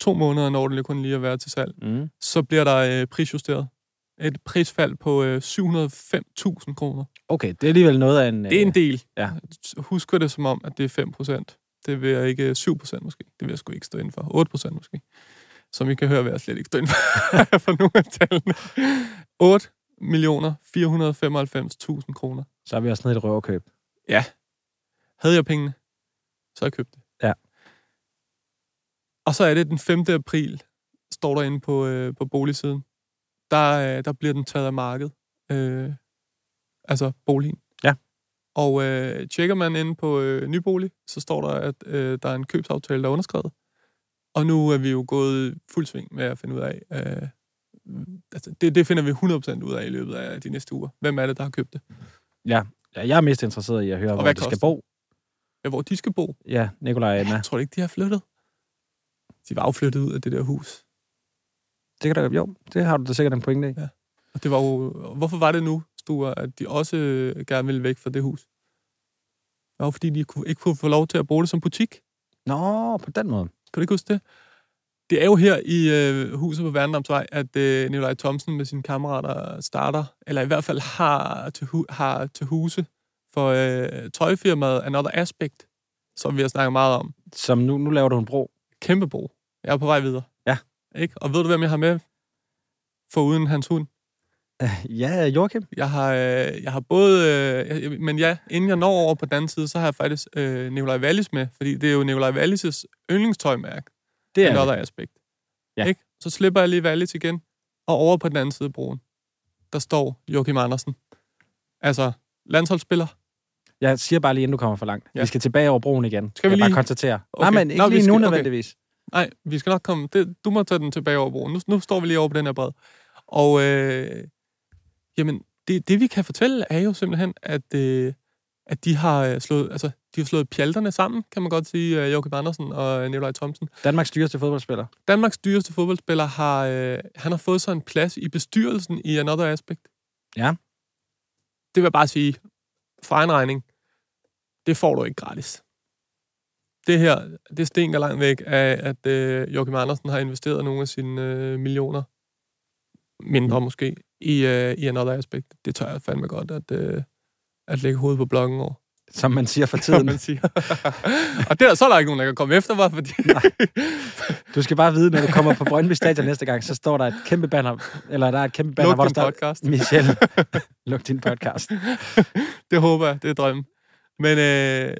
Speaker 3: To måneder når det kun lige at være til salg.
Speaker 6: Mm.
Speaker 3: Så bliver der øh, prisjusteret. Et prisfald på øh, 705.000 kroner.
Speaker 6: Okay, det er alligevel noget af en...
Speaker 3: Det er en
Speaker 6: øh,
Speaker 3: del.
Speaker 6: ja.
Speaker 3: Husk det som om, at det er 5 procent. Det vil jeg ikke 7 procent måske. Det vil jeg sgu ikke stå inden for. 8 procent måske. Som I kan høre, vil jeg slet ikke stå for, for nogle af tallene. 8 millioner 495.000 kroner.
Speaker 6: Så er vi også nede i et røverkøb.
Speaker 3: Ja. Havde jeg pengene, så havde jeg købt det.
Speaker 6: Ja.
Speaker 3: Og så er det den 5. april, står der inde på, øh, på boligsiden. Der, øh, der bliver den taget af markedet. Øh, altså boligen.
Speaker 6: Ja.
Speaker 3: Og øh, tjekker man inde på øh, nybolig, så står der, at øh, der er en købsaftale, der er underskrevet. Og nu er vi jo gået fuld sving med at finde ud af, øh, altså det, det finder vi 100% ud af i løbet af de næste uger. Hvem er det, der har købt det?
Speaker 6: Ja. jeg er mest interesseret i at høre, hvor
Speaker 3: hvad
Speaker 6: det skal bo.
Speaker 3: Ja, hvor de skal bo.
Speaker 6: Ja, Nikolaj og Emma.
Speaker 3: Jeg tror ikke, de har flyttet. De var jo flyttet ud af det der hus.
Speaker 6: Det kan da, jo, det har du da sikkert en pointe i.
Speaker 3: Ja. Og det var jo... Hvorfor var det nu, Sture, at de også øh, gerne ville væk fra det hus? Det var fordi de ikke kunne få lov til at bruge det som butik.
Speaker 6: Nå, på den måde.
Speaker 3: Kan du ikke huske det? Det er jo her i øh, huset på Værendamsvej, at øh, Nikolaj Thomsen med sine kammerater starter, eller i hvert fald har til, hu- har til huse for øh, tøjfirmaet Another Aspect, som vi har snakket meget om.
Speaker 6: Som nu, nu laver du en bro.
Speaker 3: Kæmpe bro. Jeg er på vej videre.
Speaker 6: Ja.
Speaker 3: Ikke? Og ved du, hvem jeg har med? Foruden hans hund.
Speaker 6: Ja, Joachim.
Speaker 3: Jeg har, øh, jeg har både... Øh, men ja, inden jeg når over på den anden side, så har jeg faktisk øh, Nikolaj Wallis med, fordi det er jo Nikolaj Wallis' yndlingstøjmærke.
Speaker 6: Det er
Speaker 3: Another
Speaker 6: det.
Speaker 3: Aspect.
Speaker 6: Ja.
Speaker 3: Ikke? Så slipper jeg lige Wallis igen, og over på den anden side af broen, der står Joachim Andersen. Altså, landsholdsspiller.
Speaker 6: Jeg siger bare lige, inden du kommer for langt.
Speaker 3: Ja.
Speaker 6: Vi skal tilbage over broen igen.
Speaker 3: Skal vi
Speaker 6: jeg bare konstatere. Okay.
Speaker 3: Okay.
Speaker 6: Nej, men ikke
Speaker 3: Nå,
Speaker 6: lige
Speaker 3: skal-
Speaker 6: nu
Speaker 3: okay.
Speaker 6: nødvendigvis.
Speaker 3: Nej, vi skal nok komme... Det, du må tage den tilbage over broen. Nu, nu står vi lige over på den her bred. Og øh, jamen, det, det vi kan fortælle er jo simpelthen, at, øh, at de har øh, slået, altså, de har slået pjalterne sammen, kan man godt sige, øh, Joachim Andersen og øh, Nikolaj Thomsen.
Speaker 6: Danmarks dyreste fodboldspiller.
Speaker 3: Danmarks dyreste fodboldspiller har, øh, han har fået sig en plads i bestyrelsen i Another Aspect.
Speaker 6: Ja.
Speaker 3: Det vil jeg bare sige, for egen regning, det får du ikke gratis. Det her, det stinker langt væk af, at øh, Joachim Andersen har investeret nogle af sine øh, millioner, mindre måske, i, øh, i Another Aspect. Det tør jeg fandme godt, at, øh, at lægge hovedet på blokken over,
Speaker 6: Som man siger for
Speaker 3: som
Speaker 6: tiden.
Speaker 3: man siger. og der, så er der ikke nogen, der kan komme efter mig, fordi...
Speaker 6: Du skal bare vide, når du kommer på Brøndby Stadion næste gang, så står der et kæmpe banner, eller der er et kæmpe banner,
Speaker 3: Luk
Speaker 6: hvor der står,
Speaker 3: podcast.
Speaker 6: Michel, luk din podcast.
Speaker 3: det håber jeg, det er drømmen. Men øh,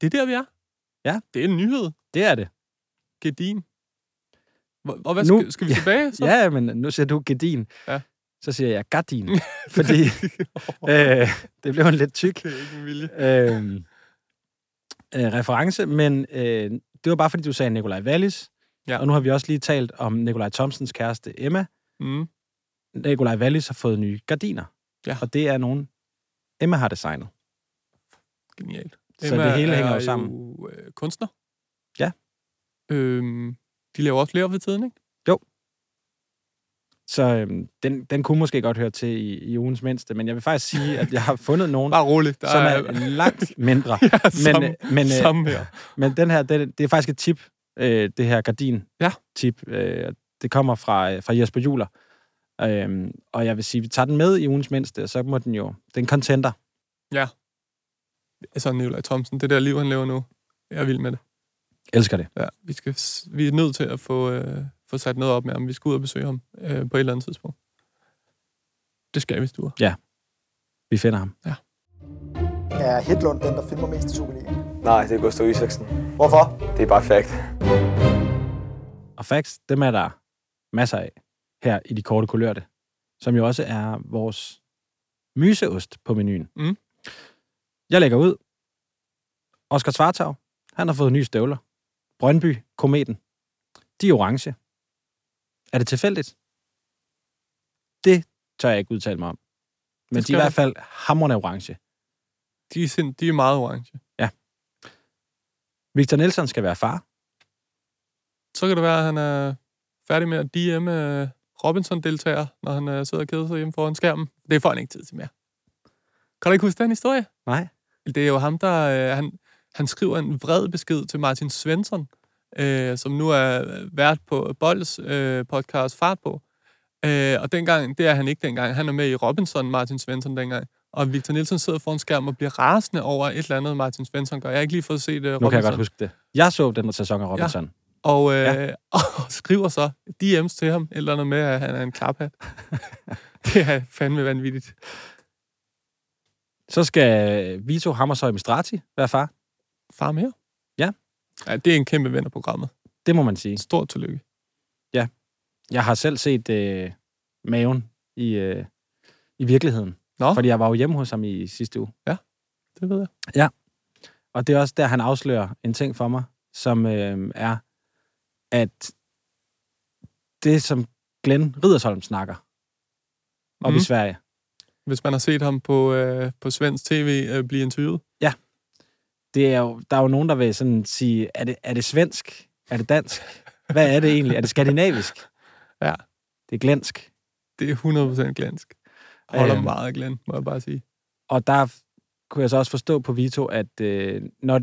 Speaker 3: det er der, vi er.
Speaker 6: Ja.
Speaker 3: Det er en nyhed.
Speaker 6: Det er det.
Speaker 3: Gedin. Og hvad
Speaker 6: Nu-
Speaker 3: skal, skal vi
Speaker 6: ja,
Speaker 3: tilbage? Så?
Speaker 6: Ja, men nu siger du Gedin.
Speaker 3: Ja.
Speaker 6: Så siger jeg Gardin. Fordi øh, det blev en lidt tyk
Speaker 3: det er ikke
Speaker 6: øh, øh, reference, men øh, det var bare fordi, du sagde Nikolaj Wallis.
Speaker 3: Ja.
Speaker 6: Og nu har vi også lige talt om Nikolaj Thomsens kæreste Emma.
Speaker 3: Mm.
Speaker 6: Nikolaj Wallis har fået nye gardiner.
Speaker 3: Ja.
Speaker 6: Og det er nogen, Emma har designet.
Speaker 3: Genialt.
Speaker 6: Så det hele hænger jo sammen.
Speaker 3: Jo, øh, kunstner.
Speaker 6: Ja.
Speaker 3: Øhm, de laver også flere ved tiden, ikke?
Speaker 6: Så øhm, den, den kunne måske godt høre til i, i ugens mindste, men jeg vil faktisk sige, at jeg har fundet nogen,
Speaker 3: Bare roligt. Der
Speaker 6: som er langt mindre.
Speaker 3: ja,
Speaker 6: Men,
Speaker 3: samme,
Speaker 6: øh, men, øh,
Speaker 3: samme her.
Speaker 6: men den her, det, det er faktisk et tip, øh, det her gardin
Speaker 3: Ja.
Speaker 6: tip. Øh, det kommer fra, øh, fra Jesper Juler. Øhm, og jeg vil sige, vi tager den med i ugens mindste, og så må den jo... Det er en contenter.
Speaker 3: Altså, Nikolaj Thomsen, det der liv, han lever nu, jeg er vild med det.
Speaker 6: Elsker det.
Speaker 3: Ja, vi, skal, vi er nødt til at få, øh, få sat noget op med ham. Vi skal ud og besøge ham øh, på et eller andet tidspunkt. Det skal vi, Sture.
Speaker 6: Vi finder ham.
Speaker 5: Er Hedlund den, der filmer mest i Superligaen?
Speaker 9: Nej, det er Gustav Isaksen.
Speaker 5: Hvorfor?
Speaker 9: Det er bare fact.
Speaker 6: Og facts, dem er der masser af. her i de korte kulørte, som jo også er vores myseost på menuen.
Speaker 3: Mm.
Speaker 6: Jeg lægger ud. Oscar Svartau, han har fået nye støvler. Brøndby, kometen. De er orange. Er det tilfældigt? Det tør jeg ikke udtale mig om. Men de er i hvert fald hammerne orange.
Speaker 3: De er, sind, de er meget orange.
Speaker 6: Victor Nielsen skal være far.
Speaker 3: Så kan det være, at han er færdig med at DM øh, Robinson-deltager, når han øh, sidder og keder sig hjemme foran skærmen. Det får han ikke tid til mere. Kan du ikke huske den historie?
Speaker 6: Nej.
Speaker 3: Det er jo ham, der... Øh, han, han skriver en vred besked til Martin Svensson, øh, som nu er vært på Bolds øh, podcast Fart på. Øh, og dengang, det er han ikke dengang. Han er med i Robinson, Martin Svensson dengang. Og Victor Nielsen sidder foran skærmen og bliver rasende over et eller andet, Martin Svensson gør. Jeg har ikke lige fået set uh, Robinson.
Speaker 6: Nu kan jeg godt huske det. Jeg så den sæson af Robinson. Ja.
Speaker 3: Og, øh,
Speaker 6: Ja.
Speaker 3: ja. og skriver så DM's til ham, et eller andet med, at han er en klaphat. det er fandme vanvittigt.
Speaker 6: Så skal Vito Hammershøj Mistrati være far.
Speaker 3: Far mere?
Speaker 6: Ja.
Speaker 3: ja. det er en kæmpe ven af programmet.
Speaker 6: Det må man sige.
Speaker 3: Stort tillykke.
Speaker 6: Jeg har selv set øh, maven i, øh, i virkeligheden.
Speaker 3: Nå.
Speaker 6: Fordi jeg var jo hjemme hos ham i sidste uge.
Speaker 3: Det ved jeg.
Speaker 6: Og det er også der, han afslører en ting for mig, som øh, er, at det, som Glenn Riddersholm snakker op mm. i
Speaker 3: Mhm.
Speaker 6: Sverige,
Speaker 3: Hvis man har set ham på, øh, på svensk tv øh, blive interviewet.
Speaker 6: Det er jo, der er jo nogen, der vil sådan sige, er det, er det svensk? Er det dansk? Hvad er det egentlig? Er det skandinavisk?
Speaker 3: Ja.
Speaker 6: Det er glensk.
Speaker 3: Det er 100% glansk. Jeg holder
Speaker 6: Øhm.
Speaker 3: meget af Glenn, må jeg bare sige.
Speaker 6: Og der kunne jeg så også forstå på Vito, at øh, når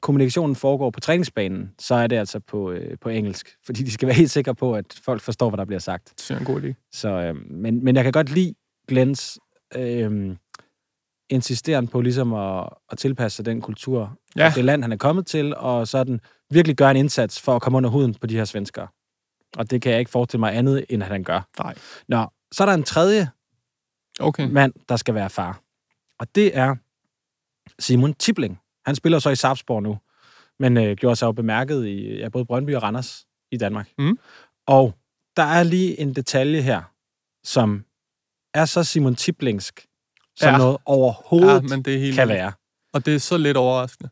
Speaker 6: kommunikationen foregår på træningsbanen, så er det altså på, øh, på engelsk. Fordi de skal være helt sikre på, at folk forstår, hvad der bliver sagt.
Speaker 3: Det er en god idé.
Speaker 6: Så, øh, men, men jeg kan godt lide Glens øh, insisteren på ligesom at, at tilpasse sig den kultur,
Speaker 3: Ja.
Speaker 6: og det land, han er kommet til, og sådan virkelig gøre en indsats for at komme under huden på de her svenskere. Og det kan jeg ikke forestille mig andet, end at han gør.
Speaker 3: Nej.
Speaker 6: Nå, så er der en tredje
Speaker 3: Okay.
Speaker 6: mand, der skal være far. Og det er Simon Tibling. Han spiller så i Sarpsborg nu, men øh, gjorde sig jo bemærket i ja, både Brøndby og Randers i Danmark.
Speaker 3: Mm.
Speaker 6: Og der er lige en detalje her, som er så Simon Tiblingsk, som ja.
Speaker 3: Ja.
Speaker 6: noget overhovedet
Speaker 3: Ja,
Speaker 6: ja,
Speaker 3: men det er helt
Speaker 6: kan
Speaker 3: vildt.
Speaker 6: være.
Speaker 3: Og det er så lidt overraskende.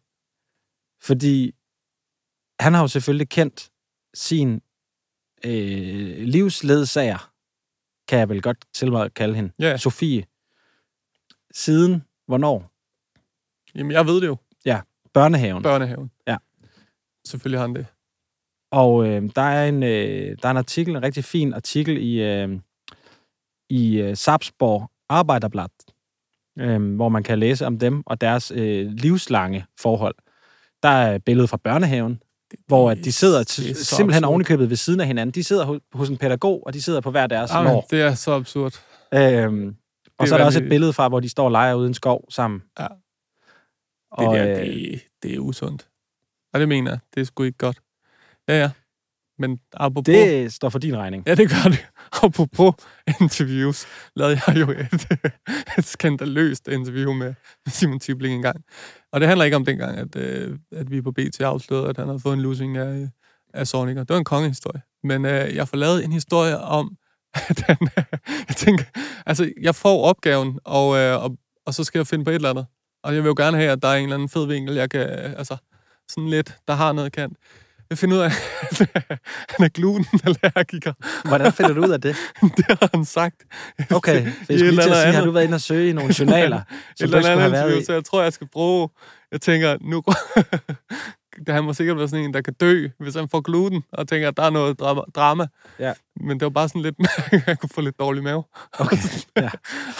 Speaker 6: Fordi han har jo selvfølgelig kendt sin øh, livsledsager, kan jeg vel godt til mig kalde hende,
Speaker 3: Ja.
Speaker 6: Sofie, siden hvornår?
Speaker 3: Jamen, jeg ved det jo.
Speaker 6: Børnehaven.
Speaker 3: Børnehaven.
Speaker 6: Ja.
Speaker 3: Selvfølgelig har han det.
Speaker 6: Og øh, der, er en, øh, der er en artikel, en rigtig fin artikel i, øh, i øh, Sapsborg Arbejderblad, øh, hvor man kan læse om dem og deres øh, livslange forhold. Der er et billede fra børnehaven, hvor at de sidder t- simpelthen ovenikøbet ved siden af hinanden. De sidder hos, hos en pædagog, og de sidder på hver deres
Speaker 3: Jamen,
Speaker 6: lår.
Speaker 3: det er så absurd.
Speaker 6: Øhm, og så er der også et billede fra, hvor de står og leger ude i en skov sammen.
Speaker 3: Ja.
Speaker 6: Og,
Speaker 3: Det, der,
Speaker 6: øh,
Speaker 3: det, det er usundt. Og det mener jeg. Det er sgu ikke godt. Ja, ja. Men apropos...
Speaker 6: det står for din regning.
Speaker 3: Ja, det gør det. Apropos interviews, lavede jeg jo et, et skandaløst interview med Simon Tibling engang. Og det handler ikke om dengang, at, øh, at vi på BT afslørede, at han havde fået en losing af, af Sonic. Det var en kongehistorie. Men øh, jeg får lavet en historie om, at han, jeg tænker, altså, jeg får opgaven, og, øh, og, og så skal jeg finde på et eller andet. Og jeg vil jo gerne have, at der er en eller anden fed vinkel, jeg kan, altså, sådan lidt, der har noget kant. Jeg finder ud af, at han er glutenallergiker.
Speaker 6: Hvordan finder du ud af det?
Speaker 3: det har han sagt.
Speaker 6: Okay,
Speaker 3: I
Speaker 6: jeg
Speaker 3: et
Speaker 6: skulle til at sige, har du været inde og søge i nogle journaler, som du
Speaker 3: eller
Speaker 6: ikke skulle
Speaker 3: andet
Speaker 6: have været i?
Speaker 3: så jeg tror, jeg skal bruge... Jeg tænker, nu... det han må sikkert være sådan en, der kan dø, hvis han får gluten, og tænker, at der er noget dra- drama.
Speaker 6: Ja.
Speaker 3: Men det var bare sådan lidt, jeg kunne få lidt dårlig mave.
Speaker 6: Okay, ja.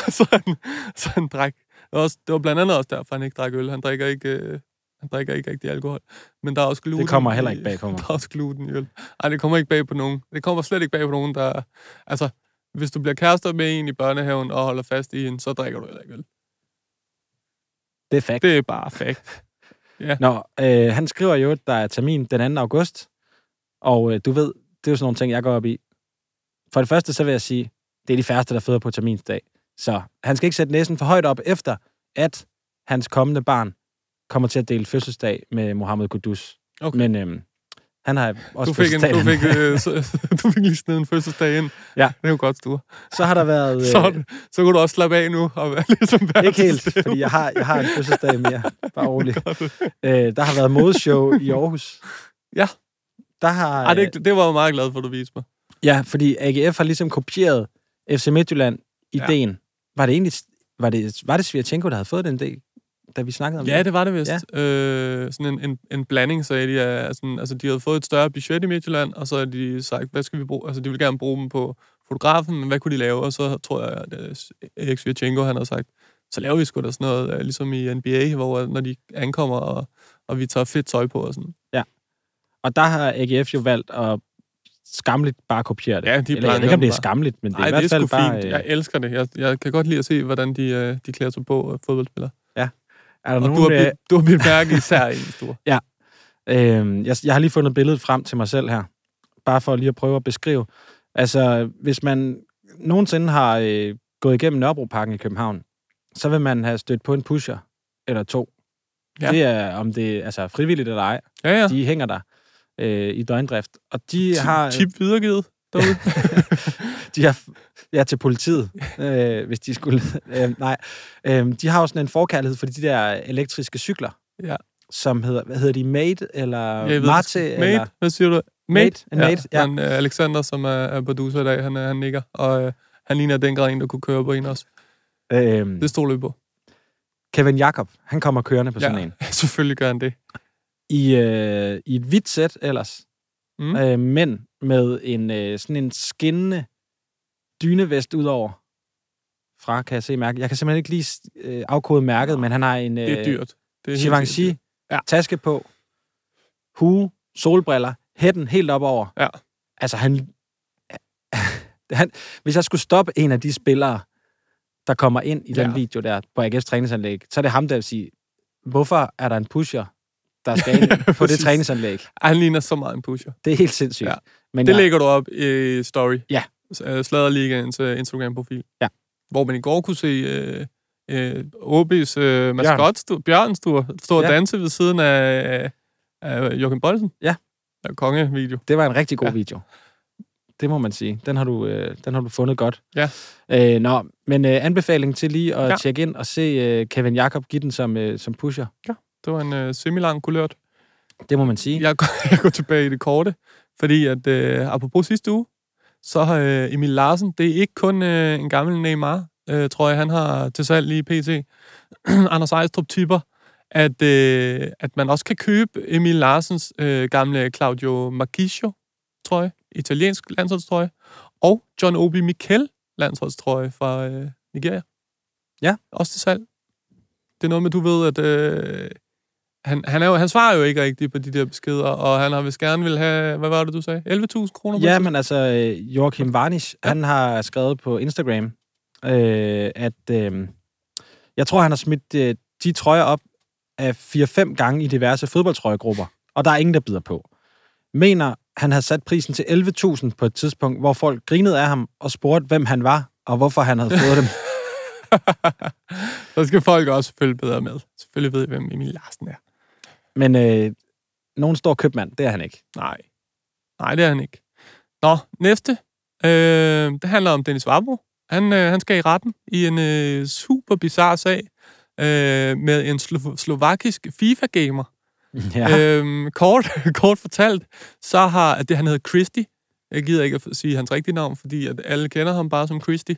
Speaker 3: Så han, så han drak. Det var, også, det var blandt andet også derfor, han ikke drak øl. Han drikker ikke, øh, han drikker ikke rigtig alkohol. Men der er også gluten.
Speaker 6: Det kommer heller ikke bag på mig.
Speaker 3: Der er også gluten i øl. Nej, det kommer ikke bag på nogen. Det kommer slet ikke bag på nogen, der... Altså, hvis du bliver kærester med en i børnehaven og holder fast i en, så drikker du heller ikke øl.
Speaker 6: Det er fact.
Speaker 3: Det er bare fact.
Speaker 6: Nå, øh, han skriver jo, at der er termin den 2. august, og øh, du ved, det er jo sådan nogle ting, jeg går op i. For det første, så vil jeg sige, det er de færreste, der føder på terminsdag. Så han skal ikke sætte næsen for højt op, efter at hans kommende barn kommer til at dele fødselsdag med Mohammed Kudus.
Speaker 3: Okay.
Speaker 6: Men øhm, Han har også
Speaker 3: Du fik, en, du, fik, øh, så, du fik lige sådan en fødselsdag ind.
Speaker 6: Ja.
Speaker 3: Det er jo godt, Sture.
Speaker 6: Så har der været...
Speaker 3: Så,
Speaker 6: Øh,
Speaker 3: det- så kunne du også slappe af nu og være ligesom
Speaker 6: ikke helt,
Speaker 3: stede.
Speaker 6: fordi jeg har, jeg har en fødselsdag mere. Bare rolig. Øh, der har været modeshow i Aarhus.
Speaker 3: Ja.
Speaker 6: Der har...
Speaker 3: Ej, det, det var jeg meget glad for, du viste mig.
Speaker 6: Ja, fordi AGF har ligesom kopieret FC Midtjylland ideen. Ja. Var det egentlig var det, var det Svirchenko, der havde fået den idé, da vi snakkede om
Speaker 3: Ja,
Speaker 6: det?
Speaker 3: det var det vist. Ja. Øh, sådan en, en, en blanding, sagde de. af Sådan, altså, de havde fået et større budget i Midtjylland, og så har de sagt, hvad skal vi bruge? Altså, de ville gerne bruge dem på fotografen, men hvad kunne de lave? Og så tror jeg, at øh, Erik Svirchenko, han har sagt, så laver vi sgu da sådan noget, øh, ligesom i NBA, hvor øh, når de ankommer, og, og vi tager fedt tøj på og sådan.
Speaker 6: Og der har AGF jo valgt at skamligt bare kopiere det.
Speaker 3: Ja, de
Speaker 6: Eller, jeg ved ikke, om det er
Speaker 3: bare.
Speaker 6: skamligt, men det er
Speaker 3: Nej,
Speaker 6: i hvert
Speaker 3: det er
Speaker 6: fald
Speaker 3: sgu
Speaker 6: bare... øh,
Speaker 3: Jeg elsker det. Jeg, jeg kan godt lide at se, hvordan de, øh, de klæder sig på, øh, fodboldspillere.
Speaker 6: Er der
Speaker 3: Og
Speaker 6: nogen,
Speaker 3: du har,
Speaker 6: øh,
Speaker 3: bidt, du har bidt mærke især i stor.
Speaker 6: Øh, jeg, jeg har lige fundet billedet frem til mig selv her, bare for lige at prøve at beskrive. Altså, hvis man nogensinde har øh, gået igennem Nørrebroparken i København, så vil man have stødt på en pusher eller to.
Speaker 3: Ja.
Speaker 6: Ja. Det er, om det er altså, frivilligt eller ej.
Speaker 3: Ja, ja.
Speaker 6: De hænger der øh, i døgndrift. Og de har...
Speaker 3: Tip videregivet derude.
Speaker 6: de har, ja, til politiet, øh, hvis de skulle. Øh, nej, øh, de har jo sådan en forkærlighed for de der elektriske cykler,
Speaker 3: Ja.
Speaker 6: som hedder, hvad hedder de, Mate eller
Speaker 3: Jeg ved,
Speaker 6: Mate?
Speaker 3: Mate,
Speaker 6: Eller,
Speaker 3: hvad siger du?
Speaker 6: Mate, en Mate, ja.
Speaker 3: Han, øh, Alexander, som er, er producer i dag, han, øh, han nikker, og øh, han ligner den grad en, der kunne køre på en også.
Speaker 6: øh,
Speaker 3: Det stod på.
Speaker 6: Kevin Jakob, han kommer kørende på sådan
Speaker 3: Ja,
Speaker 6: en.
Speaker 3: selvfølgelig gør han det.
Speaker 6: I, øh, I et hvidt sæt ellers,
Speaker 3: mm.
Speaker 6: øh, men med en øh, sådan en skinnende dynevest udover. Fra, kan jeg se mærke. Jeg kan simpelthen ikke lige øh, afkode mærket, men han har en
Speaker 3: Det er
Speaker 6: øh,
Speaker 3: dyrt. Det er
Speaker 6: Givenchy
Speaker 3: dyrt. Ja.
Speaker 6: taske på, hue, solbriller, hætten helt op over.
Speaker 3: Ja.
Speaker 6: Altså, han, han... Hvis jeg skulle stoppe en af de spillere, der kommer ind i den
Speaker 3: Ja.
Speaker 6: video der på AGF's træningsanlæg, så er det ham, der vil sige, hvorfor er der en pusher, der skal ind på det træningsanlæg?
Speaker 3: Han ligner så meget en pusher.
Speaker 6: Det er helt sindssygt.
Speaker 3: Ja.
Speaker 6: Men
Speaker 3: Det
Speaker 6: jeg,
Speaker 3: lægger du op i story.
Speaker 6: Ja.
Speaker 3: Øh, Sladerligaens uh, Instagram-profil.
Speaker 6: Ja.
Speaker 3: Hvor man i går kunne se øh, øh, OB's øh, maskot, Bjørn, stå, stå og
Speaker 6: Ja.
Speaker 3: danse ved siden af, af Joachim Bolsen.
Speaker 6: Ja.
Speaker 3: ja kongevideo.
Speaker 6: det var en rigtig god
Speaker 3: Ja.
Speaker 6: ja. video. Det må man sige. Den har du, øh, den har du fundet godt.
Speaker 3: Ja.
Speaker 6: Øh, nå, men øh, anbefaling til lige at
Speaker 3: Ja.
Speaker 6: ja. tjekke ind og se øh, Kevin Jakob give den som, øh, som pusher.
Speaker 3: Det var en øh, semi-lang kulørt.
Speaker 6: Det må man sige.
Speaker 3: Jeg går, jeg går tilbage i det korte, fordi at, øh, apropos sidste uge, så har øh, Emil Larsen, det er ikke kun øh, en gammel Neymar, øh, tror jeg, han har til salg i PT. Anders Ejstrup tipper, at, øh, at man også kan købe Emil Larsens øh, gamle Claudio Marchisio trøje, italiensk landsholdstrøje, og John Obi Mikel landsholdstrøje fra øh, Nigeria.
Speaker 6: Ja.
Speaker 3: Også til salg. Det er noget med, du ved, at øh, han, han, er jo, han svarer jo ikke rigtigt på de der beskeder, og han har vist gerne vil have, hvad var det, du sagde? 11.000 kroner?
Speaker 6: Ja, men altså, øh, Joachim Varnish, ja. han har skrevet på Instagram, øh, at øh, jeg tror, han har smidt øh, de trøjer op af 4-5 gange i diverse fodboldtrøjegrupper, og der er ingen, der bider på. Mener, han havde sat prisen til 11.000 på et tidspunkt, hvor folk grinede af ham og spurgte, hvem han var, og hvorfor han havde fået dem.
Speaker 3: Så skal folk også følge bedre med. Selvfølgelig ved jeg, hvem Emil Larsen er.
Speaker 6: Men øh, nogen stor købmand, det er han ikke.
Speaker 3: Nej. Nej, det er han ikke. Nå, næste. Øh, det handler om Dennis Vabro. Han, øh, han skal i retten i en øh, super bizarre sag øh, med en slo- slovakisk FIFA-gamer.
Speaker 6: Ja.
Speaker 3: Øhm, kort, kort fortalt, så har det, han hedder Christy. Jeg gider ikke at sige hans rigtige navn, fordi at alle kender ham bare som Christy,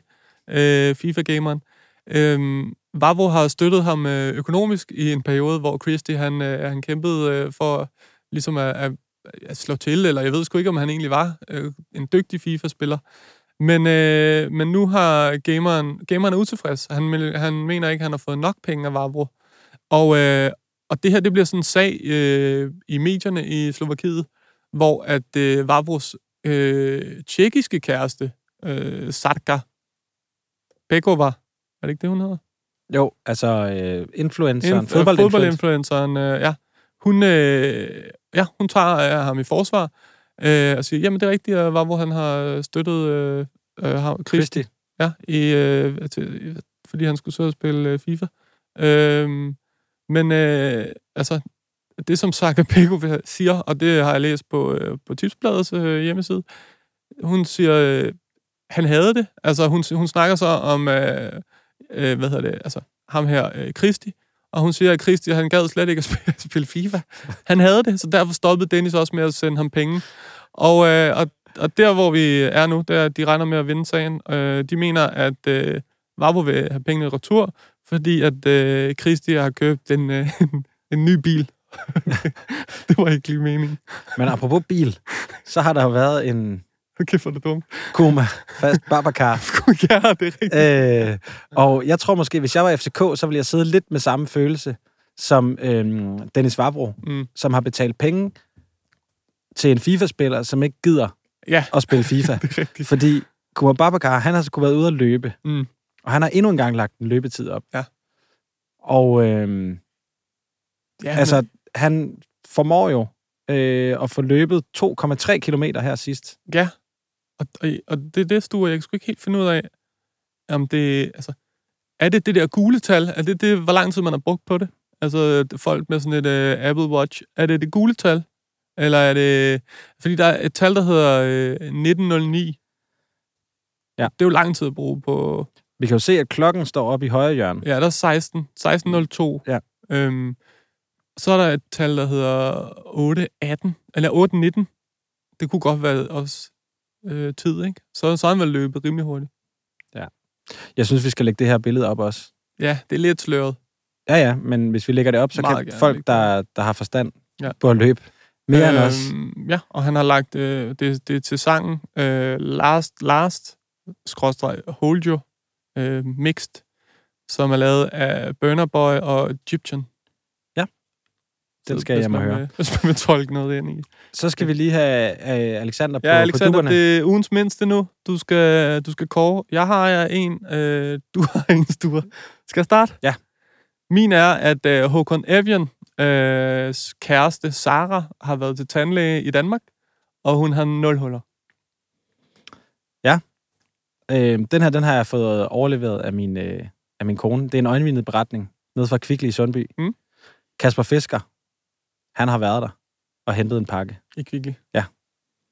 Speaker 3: øh, FIFA-gameren. Øhm, Vavro har støttet ham øh, økonomisk i en periode, hvor Christy han, øh, han kæmpede øh, for ligesom at, at, at slå til, eller jeg ved sgu ikke, om han egentlig var øh, en dygtig FIFA-spiller. Men, øh, men nu har gameren, gameren er utilfreds. Han, han mener ikke, at han har fået nok penge af Vavro. Og, øh, og det her, det bliver sådan en sag øh, i medierne i Slovakiet, hvor at øh, Vavros øh, tjekkiske kæreste, øh, Sarka Pekova, er det ikke det, hun hedder?
Speaker 6: Jo, altså øh, influenceren,
Speaker 3: Inf-
Speaker 6: fodboldinfluencer.
Speaker 3: fodboldinfluenceren, øh, ja. Hun, øh, ja, hun tager øh, ham i forsvar øh, og siger, jamen det er rigtigt, at Vavro han har støttet øh, øh, Christi, ja, i, øh, til, fordi han skulle så spille øh, FIFA. Øh, men øh, altså, det, som Saka Peko siger, og det har jeg læst på, øh, på Tipsbladets øh, hjemmeside, hun siger, øh, han havde det. Altså, hun, hun snakker så om, øh, øh, hvad hedder det, altså, ham her, øh, Christi, og hun siger, at Christi, han gad slet ikke at spille, spille FIFA. Han havde det, så derfor stoppede Dennis også med at sende ham penge. Og, øh, og, og der, hvor vi er nu, der de regner med at vinde sagen. Øh, de mener, at øh, Vabo vil have pengene i retur, fordi at øh, Christi har købt en, øh, en, en ny bil. det var ikke lige meningen.
Speaker 6: Men apropos bil, så har der jo været en
Speaker 3: Okay, for det dumt.
Speaker 6: Kuma fast Babacar.
Speaker 3: ja, det er rigtigt.
Speaker 6: Øh, og jeg tror måske, hvis jeg var FCK, så ville jeg sidde lidt med samme følelse som øhm, Dennis Vabro,
Speaker 3: Mm.
Speaker 6: som har betalt penge til en FIFA-spiller, som ikke gider
Speaker 3: Ja,
Speaker 6: at spille FIFA.
Speaker 3: er.
Speaker 6: Fordi Kuma Babacar, han har så kunne været ude at løbe.
Speaker 3: Mm.
Speaker 6: Og han har endnu en gang lagt en løbetid op.
Speaker 3: Ja.
Speaker 6: Og øhm,
Speaker 3: Ja,
Speaker 6: altså, han formår jo øh, at få løbet 2,3 kilometer her sidst.
Speaker 3: Ja, og, og, og det er det, Sture, jeg sgu ikke helt finde ud af, om det, altså, er det det der gule tal? Er det det, hvor lang tid man har brugt på det? Altså, folk med sådan et uh, Apple Watch. Er det det gule tal? Eller er det... Fordi der er et tal, der hedder uh, 1909.
Speaker 6: Ja.
Speaker 3: Det er jo lang tid at bruge på...
Speaker 6: Vi kan jo se, at klokken står oppe i højre hjørne.
Speaker 3: Ja, der er 16. 1602.
Speaker 6: Ja.
Speaker 3: Øhm, så er der et tal, der hedder 818. Eller 819. Det kunne godt være også øh, tid, ikke? Så, så har han vel løbet rimelig hurtigt.
Speaker 6: Jeg synes, vi skal lægge det her billede op også.
Speaker 3: Ja, det er lidt sløret.
Speaker 6: Ja, ja, men hvis vi lægger det op, så
Speaker 3: Meget
Speaker 6: kan
Speaker 3: gerne
Speaker 6: folk, der, der har forstand
Speaker 3: Ja.
Speaker 6: på at løbe, mere end os.
Speaker 3: Ja, og han har lagt øh, det, det til sangen øh, Last, Last, skråstreg, Hold You, øh, Mixed, som er lavet af Burner Boy og Egyptian.
Speaker 6: Ja. Den skal jeg
Speaker 3: man
Speaker 6: høre.
Speaker 3: Hvis man vil tolke noget ind i.
Speaker 6: Så skal vi lige have øh, Alexander på,
Speaker 3: Ja, Alexander,
Speaker 6: på
Speaker 3: det er ugens mindste nu. Du skal, du skal kåre. Jeg har en, øh, du har en, Sture. Skal jeg starte?
Speaker 6: Ja.
Speaker 3: Min er, at øh, Håkon Evian, øh, kæreste Sara, har været til tandlæge i Danmark, og hun har nul huller.
Speaker 6: Øh, den her, den har jeg fået overleveret af min, øh, af min kone. Det er en øjenvidnet beretning nede fra Kvickly i Sundby.
Speaker 3: Mm.
Speaker 6: Kasper Fisker, han har været der og hentet en pakke.
Speaker 3: I Kvickly.
Speaker 6: Ja.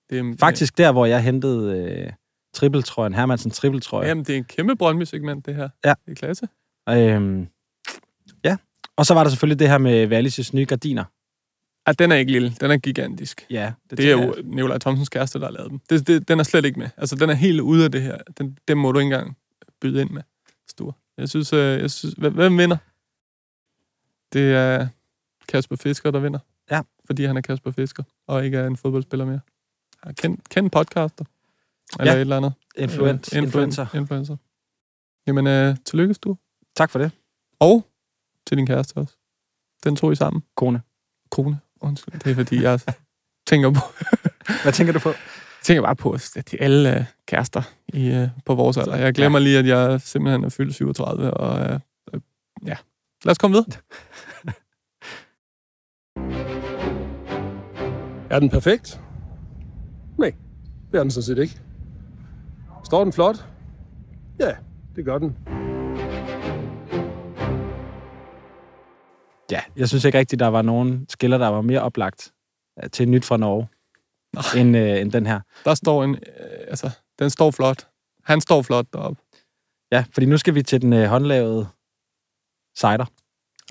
Speaker 3: Det er,
Speaker 6: Faktisk der, hvor jeg hentede øh, trippeltrøjen, Hermansen trippeltrøje.
Speaker 3: Jamen, det er en kæmpe Brøndby-segment, det her.
Speaker 6: Ja.
Speaker 3: Det er klasse.
Speaker 6: Øhm, ja. Og så var der selvfølgelig det her med Wallis' nye gardiner.
Speaker 3: Ah, den er ikke lille. Den er gigantisk.
Speaker 6: Ja,
Speaker 3: Det, det er jo Nikolaj Thomsens kæreste, der har lavet den. Det, det, den er slet ikke med. Altså, den er helt ude af det her. Den, den må du ikke engang byde ind med, Sture. Jeg synes, øh, jeg synes hvem, hvem vinder? Det er Kasper Fisker, der vinder.
Speaker 6: Ja.
Speaker 3: Fordi han er Kasper Fisker, og ikke er en fodboldspiller mere. Han kendt, podcaster. Eller
Speaker 6: Ja.
Speaker 3: et eller andet.
Speaker 6: Influent,
Speaker 3: Øh,
Speaker 6: influencer.
Speaker 3: Influencer. Jamen, øh, tillykke, Sture.
Speaker 6: Tak for det,
Speaker 3: Og til din kæreste også. Den tog I sammen.
Speaker 6: kone.
Speaker 3: Kone. Undskyld. Det er fordi, jeg tænker på,
Speaker 6: Hvad tænker du på?
Speaker 3: Jeg tænker bare på, at er alle øh, kærester i, øh, på vores alder. Jeg glemmer lige, at jeg simpelthen er fyldt 37, og øh, øh, ja. Lad os komme videre.
Speaker 9: Er den perfekt? Nej, det er den sådan set ikke. Står den flot? Ja, det gør den.
Speaker 6: Ja, jeg synes ikke rigtigt, der var nogen skiller, der var mere oplagt øh, til nyt fra Norge, end, øh, end den her.
Speaker 3: Der står en, øh, altså, den står flot. Han står flot deroppe.
Speaker 6: Ja, fordi nu skal vi til den øh, håndlavede cider.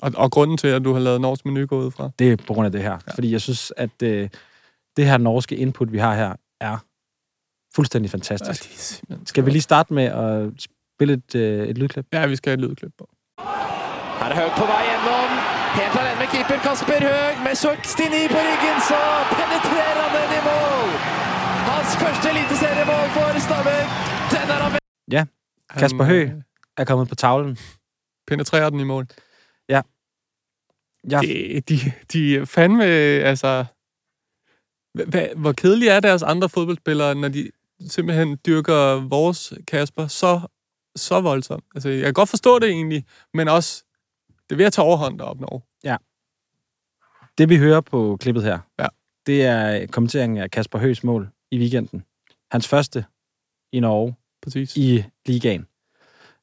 Speaker 3: Og, og grunden til, at du har lavet norsk menu gå ud fra.
Speaker 6: Det er på grund af det her. Ja. Fordi jeg synes, at øh, det her norske input, vi har her, er fuldstændig fantastisk.
Speaker 3: Ja,
Speaker 6: Skal vi lige starte med at spille et, øh, et lydklip?
Speaker 3: Ja, vi skal have et lydklip på.
Speaker 10: Her er Høg på vei gjennom. Helt alene med keeper Kasper Høg. Med 69 på ryggen, så penetrerer han den i mål! Hans første eliteseriemål for Stabæk. Den er han
Speaker 6: Ja, Kasper Høgh
Speaker 3: øh,
Speaker 6: er kommet på tavlen.
Speaker 3: penetrerer den i mål.
Speaker 6: Ja.
Speaker 3: Det, de, de er fandme, altså... Hva, hvor kedelige er deres andre fodboldspillere, når de simpelthen dyrker vores Kasper så, så voldsomt? Altså, jeg kan godt forstå det egentlig, men også, det er ved at tage overhånd deroppe, Norge.
Speaker 6: Det vi hører på klippet her,
Speaker 3: Ja.
Speaker 6: det er kommenteringen af Kasper Høgs mål i weekenden. Hans første i Norge
Speaker 3: Præcis.
Speaker 6: i ligaen.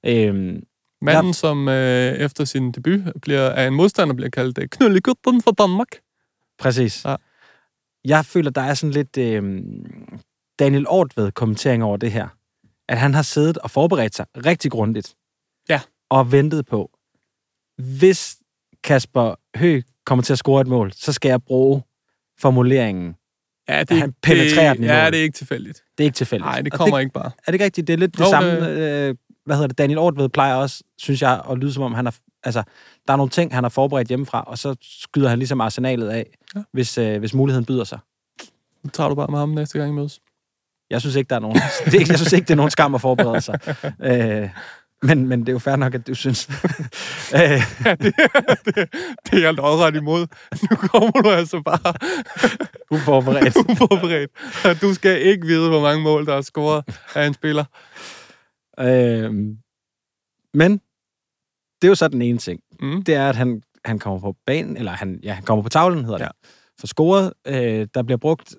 Speaker 6: Øhm,
Speaker 3: Manden, som øh, efter sin debut bliver, af en modstander bliver kaldt øh, Knullegutten fra Danmark.
Speaker 6: Præcis.
Speaker 3: Ja.
Speaker 6: Jeg føler, der er sådan lidt øh, Daniel Ortved kommentering over det her. At han har siddet og forberedt sig rigtig grundigt.
Speaker 3: Ja.
Speaker 6: Og ventet på, hvis Kasper Hø kommer til at score et mål, så skal jeg bruge formuleringen.
Speaker 3: Ja, det,
Speaker 6: at han penetrerer
Speaker 3: det,
Speaker 6: den i
Speaker 3: Ja,
Speaker 6: målet.
Speaker 3: det er ikke tilfældigt.
Speaker 6: Det er ikke tilfældigt.
Speaker 3: Nej, det
Speaker 6: Og
Speaker 3: kommer ikke bare.
Speaker 6: Er det ikke rigtigt? Det er lidt det
Speaker 3: Jo,
Speaker 6: samme.
Speaker 3: det-
Speaker 6: Øh, hvad hedder det? Daniel Ortved plejer også, synes jeg, at lyde som om, han har, altså, der er nogle ting, han har forberedt hjemmefra, og så skyder han ligesom arsenalet af,
Speaker 3: Ja.
Speaker 6: hvis, øh, hvis muligheden byder sig.
Speaker 3: Nu tager du bare med ham næste gang, I mødes.
Speaker 6: Jeg synes ikke, der er nogen, det, jeg synes ikke, det er nogen skam at forberede sig. Øh, men, men det er jo fair nok, at du synes.
Speaker 3: Ja, det, det, det er jeg lodret imod. Nu kommer du altså bare
Speaker 6: uforberedt.
Speaker 3: uforberedt. Du skal ikke vide, hvor mange mål, der er scoret af en spiller.
Speaker 6: Øh, men det er jo så den ene ting.
Speaker 3: Mm.
Speaker 6: Det er, at han, han kommer på banen, eller han, ja, han kommer på tavlen, hedder det,
Speaker 3: Ja.
Speaker 6: for scoret. Øh, der bliver brugt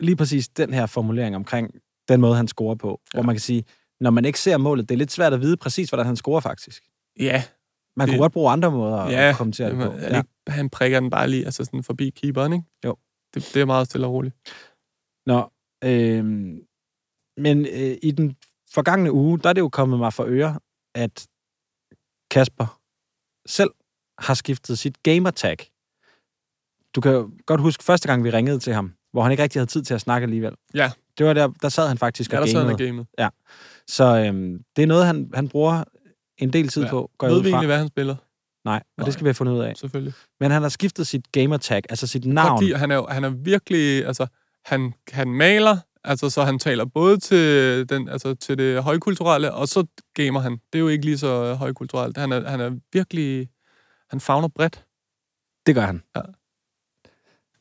Speaker 6: lige præcis den her formulering omkring den måde, han scorer på. Ja. Hvor man kan sige, når man ikke ser målet, det er lidt svært at vide præcis, hvordan han scorer faktisk.
Speaker 3: Ja,
Speaker 6: Man kunne
Speaker 3: Det-
Speaker 6: godt bruge andre måder
Speaker 3: ja.
Speaker 6: at kommentere det på.
Speaker 3: Det ikke, han prikker den bare lige altså sådan forbi keeperen, ikke?
Speaker 6: Jo.
Speaker 3: Det, det er meget stille og roligt.
Speaker 6: Nå, øh, men øh, i den forgangne uge, der er det jo kommet mig for øre, at Kasper selv har skiftet sit gamertag. Du kan jo godt huske første gang, vi ringede til ham, hvor han ikke rigtig havde tid til at snakke alligevel.
Speaker 3: Ja.
Speaker 6: Det var der, der sad han faktisk
Speaker 3: Ja,
Speaker 6: og
Speaker 3: der sad han
Speaker 6: gamede.
Speaker 3: og gamet.
Speaker 6: Ja. Så øhm, det er noget, han, han bruger en del tid
Speaker 3: Ja.
Speaker 6: på, går jeg
Speaker 3: Ved vi egentlig, hvad han spiller?
Speaker 6: Nej, og
Speaker 3: Nej.
Speaker 6: det skal vi have fundet ud af.
Speaker 3: Selvfølgelig.
Speaker 6: Men han har skiftet sit gamertag, altså sit navn.
Speaker 3: lide, han er, han er virkelig, altså, han, han maler, altså, så han taler både til, den, altså, til det højkulturelle, og så gamer han. Det er jo ikke lige så højkulturelt. Han er, han er virkelig, han fagner bredt.
Speaker 6: Det gør han.
Speaker 3: Ja.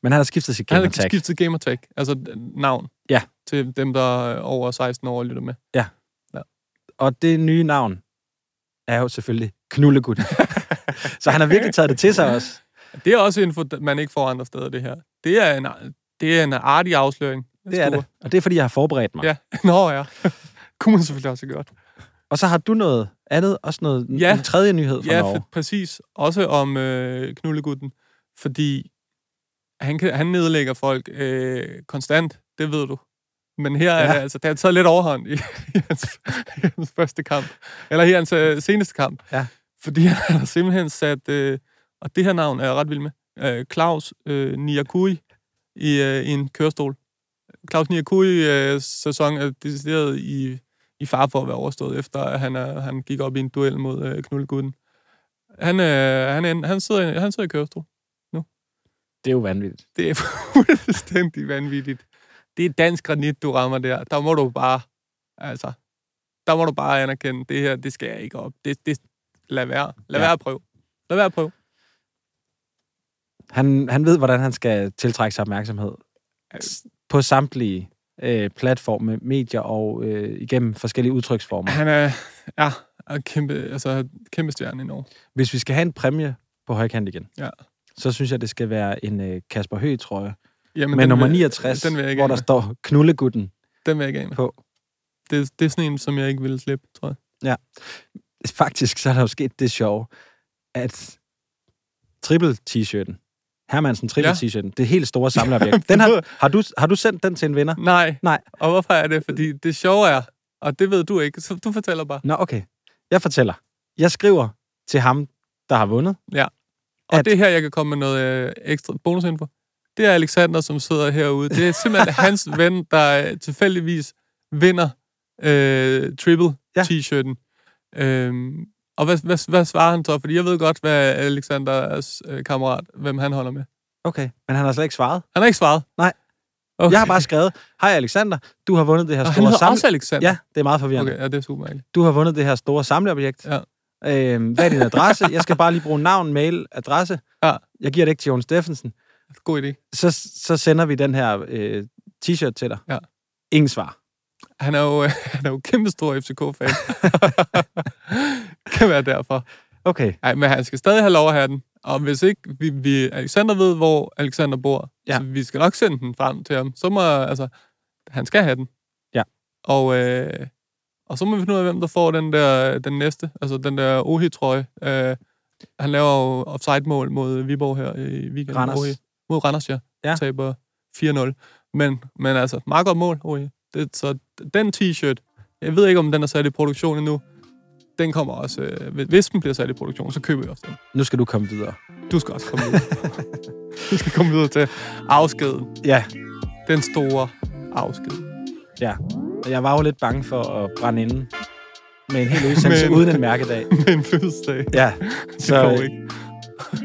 Speaker 6: Men han har skiftet sit
Speaker 3: Han har
Speaker 6: gamertag.
Speaker 3: skiftet gamertag, altså navn,
Speaker 6: Ja.
Speaker 3: til dem, der er over 16 år og lytter med.
Speaker 6: Og det nye navn er jo selvfølgelig Knullegud. så han har virkelig taget det til sig også.
Speaker 3: Det er også info, man ikke får andre steder, det her. Det er en, det er en artig afsløring.
Speaker 6: Det er det. Og det er, fordi jeg har forberedt mig.
Speaker 3: Ja, nå ja. Kunne man selvfølgelig også gjort.
Speaker 6: Og så har du noget andet, også noget,
Speaker 3: Ja.
Speaker 6: en tredje nyhed fra
Speaker 3: Ja,
Speaker 6: Norge.
Speaker 3: for, præcis. Også om øh, knullegutten. Fordi han, kan, han nedlægger folk øh, konstant, det ved du. Men her ja. er
Speaker 6: Ja.
Speaker 3: det, altså, det har taget lidt overhånd i, i, hans, i hans første kamp. Eller i hans øh, seneste kamp.
Speaker 6: Ja.
Speaker 3: Fordi han har simpelthen sat, øh, og det her navn er jeg ret vild med, øh, Claus øh, Niakui i, øh, i en kørestol. Claus Niakui øh, sæson er decideret i, i far for at være overstået, efter at han, er, han gik op i en duel mod øh, knullegutten. Han, øh, han, er, han, sidder, han sidder i kørestol.
Speaker 6: Det er jo vanvittigt.
Speaker 3: Det er fuldstændig vanvittigt. Det er dansk granit, du rammer der. Der må du bare, altså, der må du bare anerkende, det her, det skal jeg ikke op. Det, det, lad være. Lad
Speaker 6: Ja.
Speaker 3: være at prøve. Lad være at prøve.
Speaker 6: Han, han ved, hvordan han skal tiltrække sig opmærksomhed. På samtlige øh, platforme, medier og øh, igennem forskellige udtryksformer.
Speaker 3: Han er, ja, er kæmpe, altså, kæmpe stjerne i Norge.
Speaker 6: Hvis vi skal have en præmie på højkant igen,
Speaker 3: Ja.
Speaker 6: så synes jeg, det skal være en øh, Kasper Høgh-trøje
Speaker 3: Jamen,
Speaker 6: med nummer
Speaker 3: vil-
Speaker 6: 69,
Speaker 3: den vil jeg
Speaker 6: hvor der
Speaker 3: med.
Speaker 6: står Knullegutten
Speaker 3: Den vil jeg med.
Speaker 6: på.
Speaker 3: Det, det er sådan en, som jeg ikke vil slippe, tror jeg.
Speaker 6: Faktisk så er der jo sket det sjove, at triple-t-shirten, Hermansen triple-t-shirten, det helt store samleobjekt, den har, har, du, har du sendt den til en vinder?
Speaker 3: Nej.
Speaker 6: Nej.
Speaker 3: Og hvorfor er det? Fordi det sjove er, og det ved du ikke, så du fortæller bare.
Speaker 6: Nå, okay. Jeg fortæller. Jeg skriver til ham, der har vundet.
Speaker 3: Ja. Og
Speaker 6: At-
Speaker 3: det her, jeg kan komme med noget øh, ekstra bonusinfo. Det er Alexander, som sidder herude. Det er simpelthen hans ven, der øh, tilfældigvis vinder øh, triple
Speaker 6: Ja.
Speaker 3: t-shirten. Øhm, og hvad, hvad, hvad svarer han så? Fordi jeg ved godt, hvad Alexanders øh, kammerat, hvem han holder med.
Speaker 6: Okay, men han har slet ikke svaret.
Speaker 3: Han har ikke svaret?
Speaker 6: Nej.
Speaker 3: Okay.
Speaker 6: Jeg har bare skrevet, hej Alexander, du har vundet det her
Speaker 3: Og han
Speaker 6: store samle...
Speaker 3: også Alexander?
Speaker 6: Ja, det er meget forvirrende.
Speaker 3: Okay, ja, det er super mærkeligt.
Speaker 6: Du har vundet det her store samleobjekt.
Speaker 3: Ja.
Speaker 6: Øhm, hvad er din adresse? Jeg skal bare lige bruge navn, mail, adresse.
Speaker 3: Ja.
Speaker 6: Jeg giver det ikke til Jon Steffensen.
Speaker 3: God idé.
Speaker 6: Så, så sender vi den her øh, t-shirt til dig.
Speaker 3: Ja.
Speaker 6: Ingen svar.
Speaker 3: Han er jo, han er jo kæmpe stor FCK-fan. kan være derfor.
Speaker 6: Okay.
Speaker 3: Nej, men han skal stadig have lov at have den. Og hvis ikke vi, vi Alexander ved, hvor Alexander bor,
Speaker 6: Ja.
Speaker 3: så vi skal nok sende den frem til ham. Så må, altså, han skal have den.
Speaker 6: Ja.
Speaker 3: Og, øh, og så må vi finde ud af, hvem der får den der, den næste, altså den der Ohi-trøje. Øh, han laver jo offside-mål mod Viborg her i weekenden.
Speaker 6: Randers.
Speaker 3: Ohi. mod Randers, ja.
Speaker 6: Ja.
Speaker 3: Taber 4-0. Men, men altså, meget godt mål, Uri. Det, så den t-shirt, jeg ved ikke, om den er sat i produktion endnu. Den kommer også, øh, hvis den bliver sat i produktion, så køber jeg også den.
Speaker 6: Nu skal du komme videre.
Speaker 3: Du skal også komme videre. du skal komme videre til afskeden.
Speaker 6: Ja.
Speaker 3: Den store afsked.
Speaker 6: Ja. Jeg var jo lidt bange for at brænde inden med en hel udsendelse uden en mærkedag.
Speaker 3: Med en fødselsdag.
Speaker 6: Ja,
Speaker 3: Det
Speaker 6: så
Speaker 3: går ikke.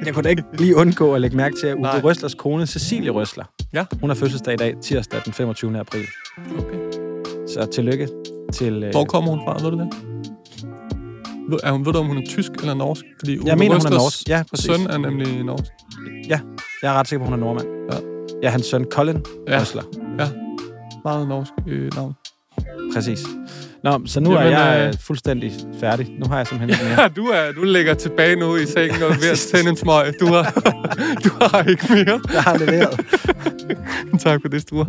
Speaker 6: jeg kunne da ikke lige undgå at lægge mærke til, at Uwe
Speaker 3: Nej.
Speaker 6: Røslers kone, Cecilie Røsler,
Speaker 3: Ja.
Speaker 6: hun har fødselsdag i dag, tirsdag den 25. april.
Speaker 3: Okay.
Speaker 6: Så tillykke til... øh,
Speaker 3: Hvor kommer hun fra, ved du det? Ved, er hun, ved du, om hun er tysk eller norsk? Fordi Uwe
Speaker 6: Jeg mener, hun er norsk. Ja, præcis.
Speaker 3: søn er nemlig norsk.
Speaker 6: Ja, jeg er ret sikker på, hun er nordmand.
Speaker 3: Ja.
Speaker 6: Ja, hans søn Colin
Speaker 3: Ja.
Speaker 6: Røsler.
Speaker 3: Ja, meget norsk øh, navn.
Speaker 6: Præcis. Nå, så nu
Speaker 3: Jamen,
Speaker 6: er jeg øh, fuldstændig færdig. Nu har jeg simpelthen ikke mere.
Speaker 3: Ja, du, er, du ligger tilbage nu i sengen og er ved at tænde en smøg. Du har, du har ikke mere.
Speaker 6: Jeg har leveret.
Speaker 3: tak for det, Sture.